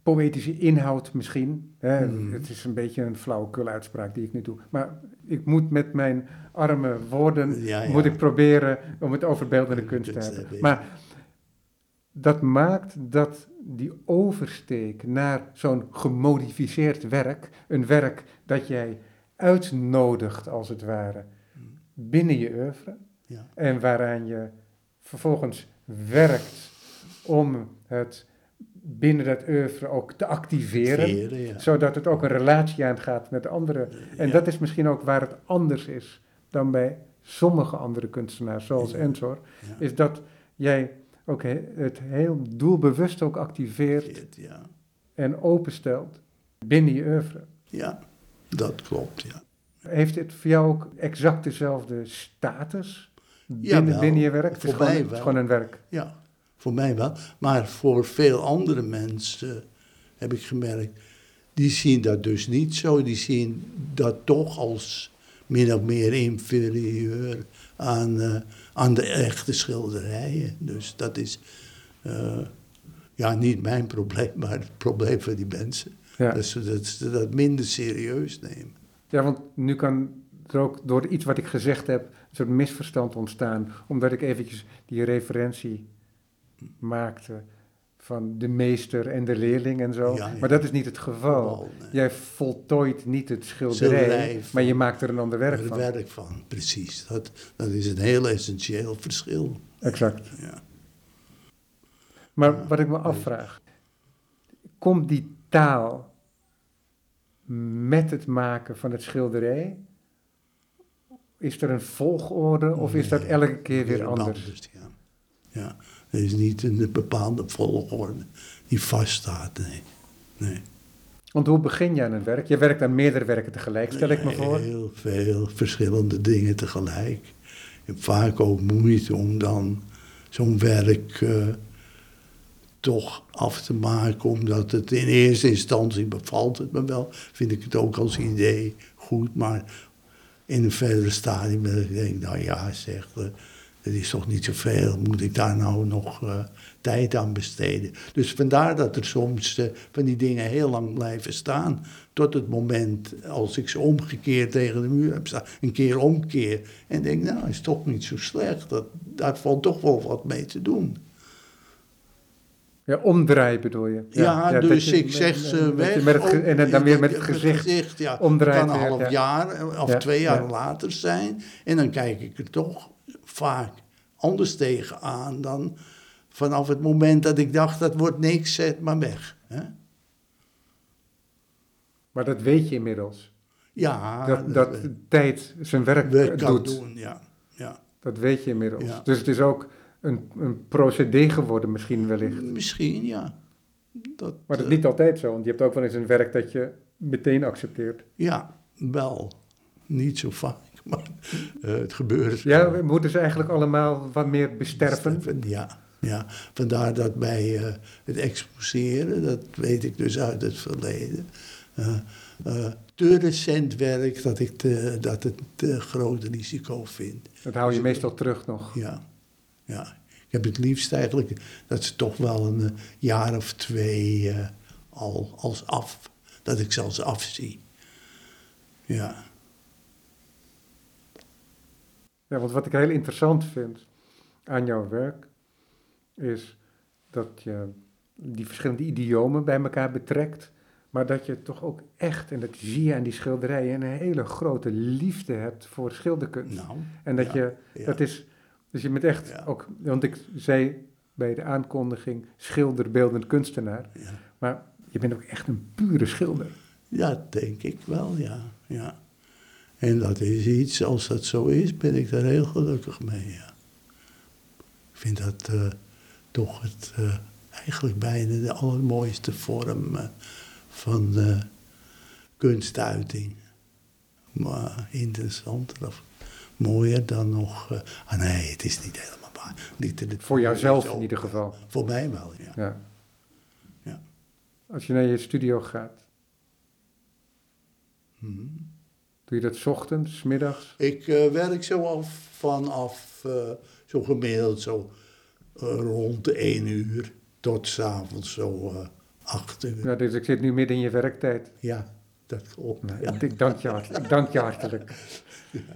A: poëtische inhoud misschien. Hè?
B: Mhm.
A: Het is een beetje een flauwekul uitspraak die ik nu doe. Maar ik moet met mijn arme woorden,
B: Ja, ja.
A: moet ik proberen om het over beeldende kunst te
B: Kunst te
A: hebben.
B: ja.
A: Maar dat maakt dat die oversteek naar zo'n gemodificeerd werk, een werk dat jij uitnodigt als het ware binnen je oeuvre
B: Ja.
A: en waaraan je vervolgens werkt om het binnen dat oeuvre ook te activeren,
B: Veren, ja.
A: zodat het ook een relatie aangaat met anderen. En
B: Ja.
A: dat is misschien ook waar het anders is dan bij sommige andere kunstenaars, zoals
B: Ja.
A: is dat jij ook he- het heel doelbewust ook activeert
B: Ja.
A: en openstelt binnen je oeuvre.
B: ja, dat klopt, ja.
A: Heeft het voor jou ook exact dezelfde status binnen, binnen je werk? Het is
B: voor
A: gewoon,
B: mij
A: het is
B: wel.
A: gewoon een werk.
B: Ja, voor mij wel. Maar voor veel andere mensen heb ik gemerkt, die zien dat dus niet zo. Die zien dat toch als min of meer inferieur aan, eh, aan de echte schilderijen. Dus dat is eh, ja, niet mijn probleem, <laughs> maar het probleem van die mensen.
A: Ja.
B: Dat, ze, dat ze dat minder serieus nemen.
A: ja, want nu kan er ook door iets wat ik gezegd heb een soort misverstand ontstaan, omdat ik eventjes die referentie maakte van de meester en de leerling en zo.
B: Ja, ja.
A: Maar dat is niet het geval.
B: Nee.
A: Jij voltooit niet het schilderij,
B: Schilderij van-
A: maar je maakt er een ander werk
B: Er
A: van.
B: werk van, precies. Dat, dat is een heel essentieel verschil.
A: Exact.
B: Ja.
A: Maar wat ik me afvraag, komt die taal met het maken van het schilderij? Is er een volgorde of is dat elke keer weer anders?
B: ja. ja, er is niet een bepaalde volgorde die vaststaat, nee. nee.
A: Want hoe begin je aan een werk? Je werkt aan meerdere werken tegelijk, stel ik me voor.
B: Heel veel verschillende dingen tegelijk. Vaak ook moeite om dan zo'n werk eh, toch af te maken, omdat het in eerste instantie bevalt het me wel. Vind ik het ook als idee goed, maar in een verdere stadium dat ik denk, nou ja, zeg, eh, het is toch niet zoveel, moet ik daar nou nog eh, tijd aan besteden? Dus vandaar dat er soms eh, van die dingen heel lang blijven staan, tot het moment als ik ze omgekeerd tegen de muur heb staan, een keer omkeer en denk, nou, is toch niet zo slecht, dat, daar valt toch wel wat mee te doen.
A: Ja, omdraaien bedoel je?
B: Ja, dus ik
A: met-
B: zeg ze weg.
A: met het ge-
B: ook
A: en dan weer met het gezicht.
B: ja.
A: omdraait
B: Het kan een half
A: ja.
B: jaar of
A: Ja,
B: twee jaar
A: ja.
B: later zijn. En dan kijk ik er toch vaak anders tegenaan dan vanaf het moment dat ik dacht, dat wordt niks, zet maar weg. Hè?
A: Maar dat weet je inmiddels.
B: Ja,
A: dat, dat tijd zijn werk
B: we kan
A: doet.
B: doen, ja. ja.
A: Dat weet je inmiddels.
B: Ja.
A: Dus het is ook een, een procedé geworden misschien wellicht.
B: Misschien, ja. Dat,
A: Maar dat
B: eh,
A: is niet altijd zo, want je hebt ook wel eens een werk dat je meteen accepteert.
B: Ja, wel. Niet zo vaak, <laughs> maar eh, het gebeurt.
A: Ja, we moeten ze eigenlijk allemaal wat meer besterven.
B: Ja, ja. vandaar dat bij eh, het exposeren, dat weet ik dus uit het verleden, eh, te recent werk dat ik te, dat het te groot risico vind.
A: Dat hou je meestal terug nog.
B: Ja, ja. Ik heb het liefst eigenlijk dat ze toch wel een jaar of twee al als af, dat ik ze als afzie. Ja.
A: Ja, want wat ik heel interessant vind aan jouw werk, is dat je die verschillende idiomen bij elkaar betrekt, maar dat je toch ook echt, en dat zie je aan die schilderijen, een hele grote liefde hebt voor schilderkunst.
B: Nou,
A: en dat
B: ja,
A: je,
B: ja.
A: dat is, dus je bent echt
B: Ja.
A: ook, want ik zei bij de aankondiging schilder, beeldend kunstenaar, maar je bent ook echt een pure schilder.
B: Ja, denk ik wel, ja. ja. En dat is iets, als dat zo is, ben ik daar heel gelukkig mee, ja. Ik vind dat eh, toch het, eh, eigenlijk bijna de allermooiste vorm eh, van kunstuiting. Maar interessanter of mooier dan nog... ah nee, het is niet helemaal waar. Niet het-
A: Voor jouzelf
B: zo.
A: in ieder geval.
B: Voor mij wel, ja.
A: Ja.
B: ja.
A: Als je naar je studio gaat,
B: Mhm.
A: Doe je dat 's ochtends, middags?
B: Ik eh, werk zo af vanaf eh, zo gemiddeld zo eh, rond de 1 uur tot s'avonds zo eh 8 uur.
A: Ja, dus ik zit nu midden in je werktijd.
B: Ja, dat klopt.
A: Nou,
B: ja.
A: ik, dank je. Ik dank je hartelijk. <laughs>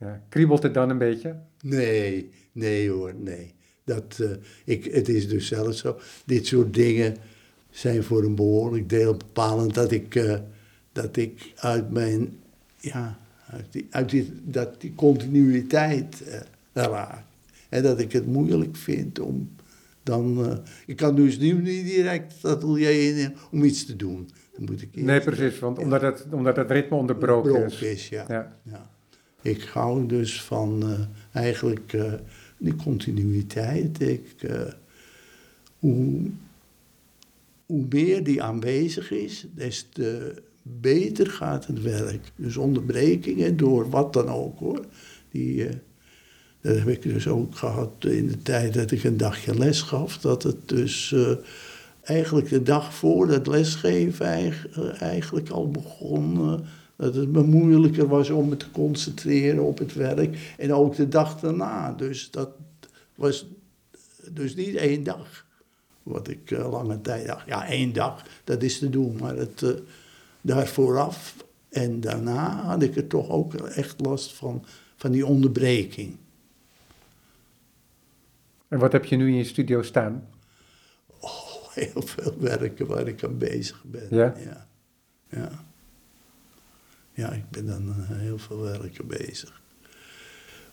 A: Ja. Kriebelt het dan een beetje?
B: Nee, nee hoor, nee. Dat, ik, het is dus zelfs zo. Dit soort dingen zijn voor een behoorlijk deel bepalend dat ik, dat ik uit mijn, ja, uit die, uit die, dat die continuïteit eh, raak. En dat ik het moeilijk vind om dan, eh, ik kan dus nu niet direct het atelier in om iets te doen. Dan moet ik
A: Nee, precies, want
B: ja.
A: omdat het, omdat het ritme onderbroken is.
B: is, ja.
A: Ja.
B: Ja. Ik hou dus van eh, eigenlijk eh, die continuïteit. Ik, eh, hoe, hoe meer die aanwezig is, des te beter gaat het werk. Dus onderbrekingen door wat dan ook hoor. Die, eh, dat heb ik dus ook gehad in de tijd dat ik een dagje les gaf. Dat het dus eh, eigenlijk de dag voor het lesgeven eh, eigenlijk al begon. dat het me moeilijker was om me te concentreren op het werk. En ook de dag daarna. Dus dat was dus niet één dag. Wat ik lange tijd dacht. Ja, één dag, dat is te doen. Maar het, daar vooraf en daarna had ik er toch ook echt last van, van die onderbreking.
A: En wat heb je nu in je studio staan?
B: Oh, heel veel werken waar ik aan bezig ben.
A: Ja?
B: Ja, ja. Ja, ik ben dan eh, heel veel werken bezig.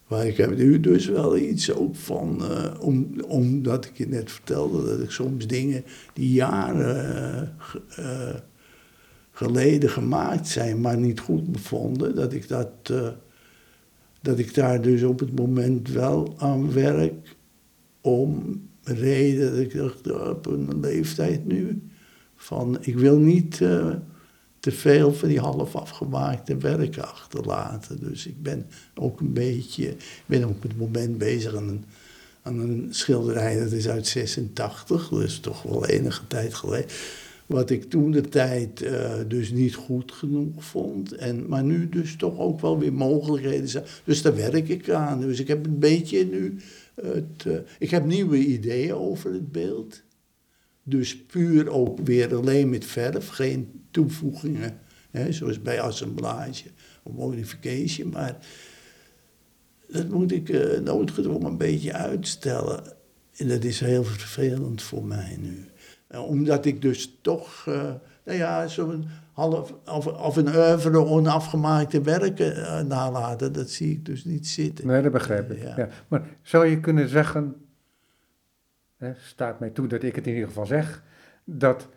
B: Maar ik heb nu dus wel iets ook van, eh, om, omdat ik je net vertelde dat ik soms dingen die jaren eh, geleden gemaakt zijn, maar niet goed bevonden, dat ik, dat, eh, dat ik daar dus op het moment wel aan werk om reden dat ik dacht, op een leeftijd nu, van ik wil niet eh, te veel van die half afgemaakte werken achterlaten. Dus ik ben ook een beetje, ik ben op het moment bezig aan een, aan een schilderij, dat is uit 86, dat is toch wel enige tijd geleden. Wat ik toen de tijd eh, dus niet goed genoeg vond. En, maar nu dus toch ook wel weer mogelijkheden zijn. Dus daar werk ik aan. Dus ik heb een beetje nu. Het, eh, ik heb nieuwe ideeën over het beeld. Dus puur ook weer alleen met verf, geen toevoegingen. Hè, zoals bij assemblage of modification. Maar dat moet ik eh, noodgedwongen een beetje uitstellen. En dat is heel vervelend voor mij nu. Eh, omdat ik dus toch, eh, nou ja, zo'n half, of, of een oeuvre onafgemaakte werken eh, nalaten, dat zie ik dus niet zitten.
A: Nee, dat begrijp ik.
B: Ja.
A: Ja. Maar zou je kunnen zeggen, hè, staat mij toe dat ik het in ieder geval zeg, dat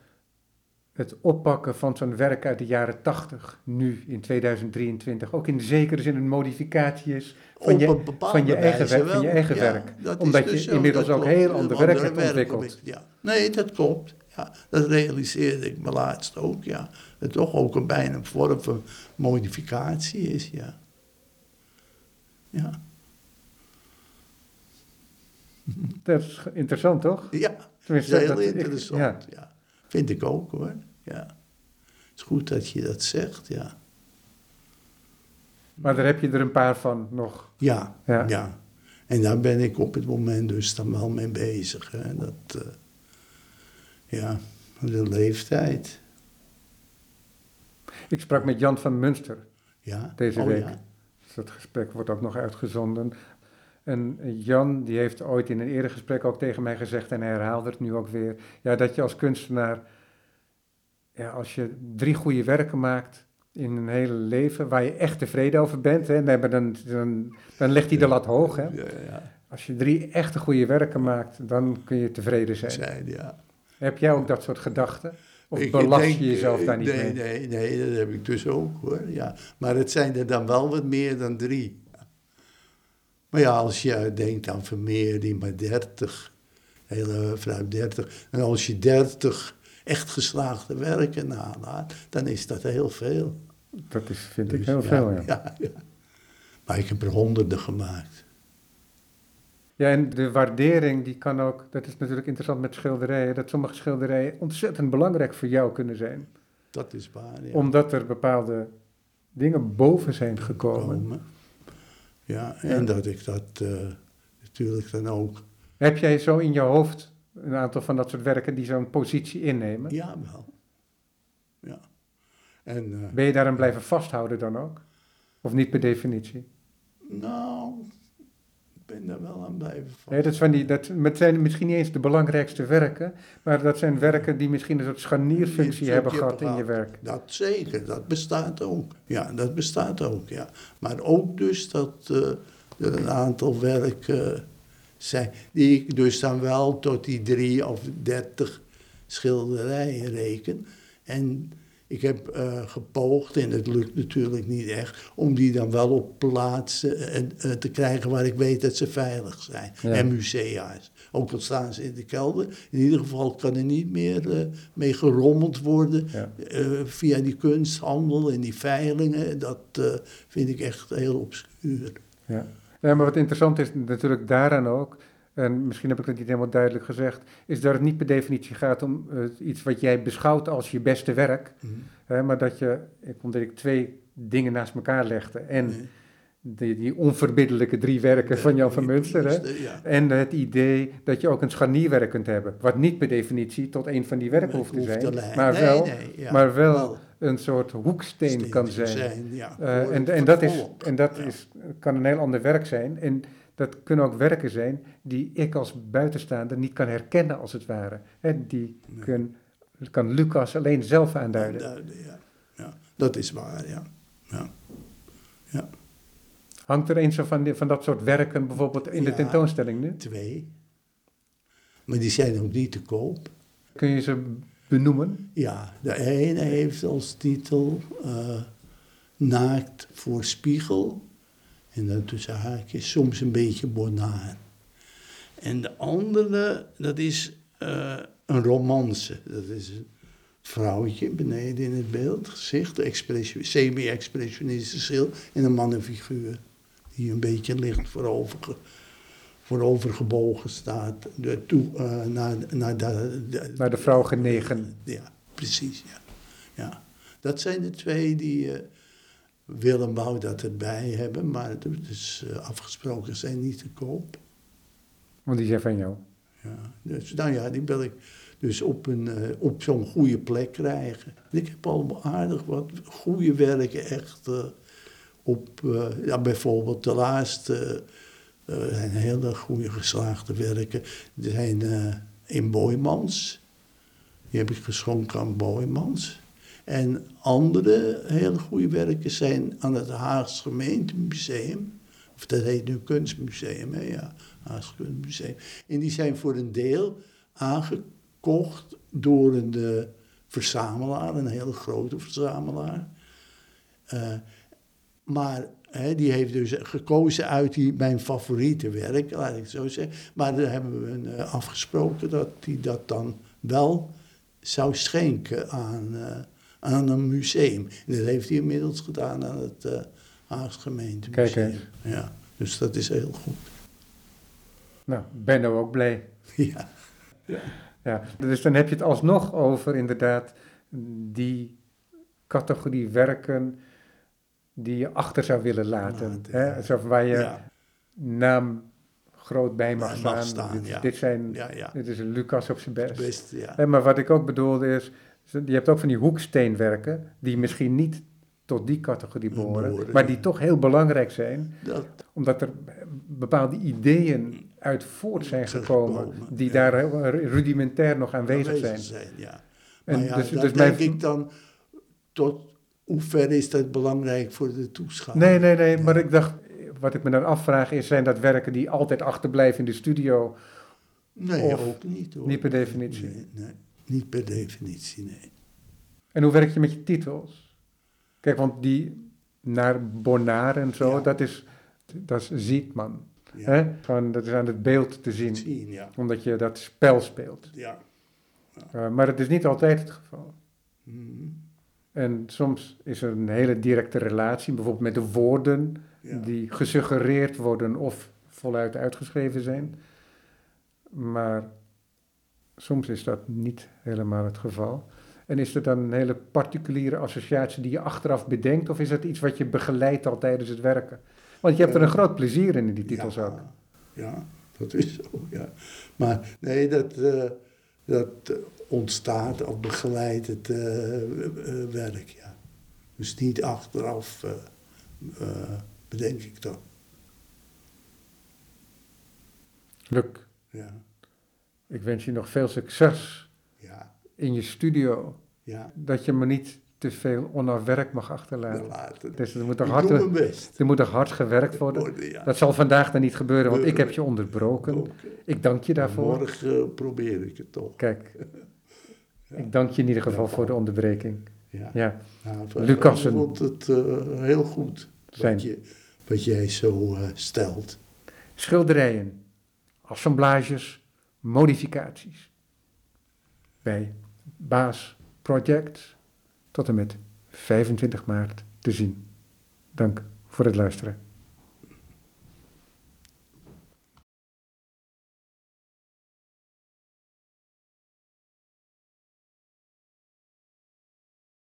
A: het oppakken van zo'n werk uit de jaren 80, nu in 2023, ook in zekere zin een modificatie is van je, van je eigen, werk, van je
B: wel.
A: eigen
B: Ja,
A: werk.
B: dat is
A: Omdat
B: dus
A: je
B: zo,
A: inmiddels
B: dat
A: ook
B: klopt.
A: heel ander werk
B: andere
A: hebt ontwikkeld.
B: Ja. Nee, dat klopt. Ja, dat realiseerde ik me laatst ook, ja. Het toch ook een bijna een vorm van modificatie is, ja. Ja,
A: Dat is interessant, toch?
B: ja. Dat is heel
A: dat- ik-
B: interessant,
A: ja.
B: ja. Vind ik ook, hoor. Ja. Het is goed dat je dat zegt, ja.
A: Maar daar heb je er een paar van nog.
B: Ja,
A: Ja.
B: ja. En daar ben ik op het moment dus dan wel mee bezig. Hè. Dat, eh, ja, de leeftijd.
A: Ik sprak met Jan van Munster
B: Ja.
A: deze
B: Oh,
A: week.
B: ja.
A: Dus dat gesprek wordt ook nog uitgezonden. En Jan, die heeft ooit in een eerder gesprek ook tegen mij gezegd, en hij herhaalde het nu ook weer, ja, dat je als kunstenaar, ja, als je drie goede werken maakt in een hele leven, waar je echt tevreden over bent, hè, nee, dan, dan, dan legt hij de lat hoog. Hè.
B: Ja, ja.
A: Als je drie echte goede werken maakt, dan kun je tevreden zijn.
B: Zijn, ja.
A: Heb jij ook dat soort gedachten? Of
B: Ik
A: belast
B: denk,
A: je jezelf daar niet
B: nee,
A: mee?
B: Nee, nee, dat heb ik dus ook hoor. Ja. Maar het zijn er dan wel wat meer dan drie. Maar ja, als je denkt aan Vermeer, die maar 30, hele vrouw 30. En als je 30 echt geslaagde werken nalaat, dan is dat heel veel.
A: Dat is, vind ik
B: Dus
A: heel
B: ja,
A: veel, ja.
B: ja, ja. Maar ik heb er honderden gemaakt.
A: Ja, en de waardering, die kan ook, dat is natuurlijk interessant met schilderijen, dat sommige schilderijen ontzettend belangrijk voor jou kunnen zijn.
B: Dat is waar. Ja.
A: Omdat er bepaalde dingen boven zijn gekomen.
B: Komen. Ja, en dat ik dat eh, natuurlijk dan ook.
A: Heb jij zo in je hoofd een aantal van dat soort werken die zo'n positie innemen?
B: Ja, wel. Ja. En, eh,
A: Ben je daaraan blijven vasthouden dan ook? Of niet per definitie?
B: nou, ik ben daar wel aan blijven van.
A: Nee, dat, van die, dat het zijn misschien niet eens de belangrijkste werken, maar dat zijn werken die misschien een soort scharnierfunctie
B: Die
A: hebben gehad in je werk.
B: Dat zeker, dat bestaat ook. Ja, dat bestaat ook, ja. Maar ook dus dat eh, er een aantal werken zijn... die ik dus dan wel tot die drie of dertig schilderijen reken. En ik heb eh, gepoogd, en het lukt natuurlijk niet echt... om die dan wel op plaatsen eh, eh, te krijgen waar ik weet dat ze veilig zijn.
A: Ja.
B: En musea's. Ook al staan ze in de kelder. In ieder geval kan er niet meer mee gerommeld worden...
A: Ja.
B: Via die kunsthandel en die veilingen, dat vind ik echt heel obscuur.
A: Ja. Ja, maar wat interessant is natuurlijk daaraan ook, en misschien heb ik het niet helemaal duidelijk gezegd, is dat het niet per definitie gaat om eh, iets wat jij beschouwt als je beste werk, hè, maar dat je, ik omdat ik twee dingen naast elkaar legde en
B: Nee.
A: die, die onverbiddelijke drie werken van Jan van Munster, hè,
B: Ja.
A: en het idee dat je ook een scharnierwerk kunt hebben, wat niet per definitie tot een van die werken hoeft te zijn,
B: te
A: maar
B: Nee,
A: wel,
B: nee, ja.
A: maar wel
B: Wel
A: een soort hoeksteen
B: steen
A: kan zijn.
B: ja,
A: Eh, en, en dat, is, en dat
B: Ja.
A: is, kan een heel ander werk zijn. En dat kunnen ook werken zijn die ik als buitenstaander niet kan herkennen, als het ware. Hè, die
B: Nee.
A: kun, kan Lucas alleen zelf aanduiden.
B: Duiden, ja. ja, dat is waar, ja. ja. ja.
A: Hangt er een zo van, die- van dat soort werken bijvoorbeeld in de tentoonstelling nu?
B: Twee. Maar die zijn ook niet te koop.
A: Kun je ze benoemen?
B: Ja, de ene heeft als titel eh, Naakt voor spiegel. En dan tussen haakjes soms een beetje bonaar. En de andere, dat is eh, een romance. Dat is een vrouwtje beneden in het beeld, gezicht, expression- semi-expressionistisch schil en een mannenfiguur. Die een beetje licht voorover, voorovergebogen staat. De, toe, eh, naar, naar de, de-
A: Naar de vrouw genegen.
B: ja, precies, ja. ja. Dat zijn de twee die eh, Willem wou dat erbij hebben, maar het is eh, afgesproken zijn niet te koop.
A: Want die zijn van jou.
B: Ja. Dus, nou ja, die wil ik dus op, een, op zo'n goede plek krijgen. Ik heb al aardig wat goede werken echt op, ja, bijvoorbeeld de laatste eh, zijn hele goede geslaagde werken. Die zijn eh, in Boymans. Die heb ik geschonken aan Boymans. En andere hele goede werken zijn aan het Haags Gemeentemuseum. Of dat heet nu Kunstmuseum, hè? ja. Haags Kunstmuseum. En die zijn voor een deel aangekocht door een, eh, verzamelaar, een hele grote verzamelaar. Maar die heeft dus gekozen uit die, mijn favoriete werk, laat ik het zo zeggen. Maar daar hebben we uh, afgesproken dat hij dat dan wel zou schenken aan, uh, aan een museum. En dat heeft hij inmiddels gedaan aan het uh, Haagse gemeentemuseum.
A: Kijk eens.
B: Ja, dus dat is heel goed.
A: Nou, Benno ook blij. <laughs>
B: Ja.
A: ja. ja. Dus dan heb je het alsnog over inderdaad die categorie werken die je achter zou willen laten.
B: Laten,
A: hè? Zo waar je
B: Ja.
A: naam groot bij mag, staan. dit,
B: ja.
A: dit, zijn,
B: Ja,
A: dit is Lucas op zijn best.
B: Best, ja.
A: Hè, maar wat ik ook bedoelde is, je hebt ook van die hoeksteenwerken die misschien niet tot die categorie behoren, maar die toch heel belangrijk zijn,
B: Dat,
A: omdat er bepaalde ideeën uit voort zijn gekomen,
B: gekomen,
A: die daar rudimentair nog aanwezig zijn.
B: zijn. Ja.
A: En dus- dus
B: denk
A: mijn-
B: ik dan, tot hoe ver is dat belangrijk voor de toeschouwer?
A: Nee, nee, nee, maar ik dacht, wat ik me dan afvraag is, zijn dat werken die altijd achterblijven in de studio?
B: Nee,
A: Of
B: ook niet hoor.
A: niet per definitie?
B: Nee, nee, niet per definitie, nee.
A: En hoe werk je met je titels? Kijk, want die naar Bonaar en zo,
B: Ja.
A: dat is, dat is ziet man.
B: Ja.
A: Hè? Gewoon, dat is aan het beeld te zien,
B: Zien, ja.
A: omdat je dat spel speelt.
B: ja.
A: Uh, maar het is niet altijd het geval.
B: Mhm.
A: En soms is er een hele directe relatie, bijvoorbeeld met de woorden
B: ja.
A: die gesuggereerd worden of voluit uitgeschreven zijn. Maar soms is dat niet helemaal het geval. En is er dan een hele particuliere associatie die je achteraf bedenkt, of is dat iets wat je begeleidt al tijdens het werken? Want je hebt er een groot plezier in, in die titels
B: ja,
A: ook.
B: Ja, dat is zo, ja. Maar nee, dat, eh, dat ontstaat of begeleidt het eh, eh, werk, ja. Dus niet achteraf, eh, bedenk ik dat.
A: Luc,
B: Ja,
A: ik wens je nog veel succes
B: ja,
A: in je studio.
B: ja.
A: Dat je me niet te veel onafwerk mag achterlaten. Dus er moet toch hard,
B: doe mijn best.
A: er moet toch hard gewerkt worden.
B: Worden, ja.
A: Dat zal vandaag dan niet gebeuren, want ik heb je onderbroken. Ik dank je daarvoor.
B: Morgen probeer ik het toch.
A: Kijk, <laughs> ik dank je in ieder geval voor de onderbreking.
B: Ja.
A: Ja,
B: Nou. Ik vond het eh, heel goed wat, je, wat jij zo eh, stelt.
A: schilderijen, assemblages, modificaties. Bij Baas Project tot en met 25 maart te zien. Dank voor het luisteren.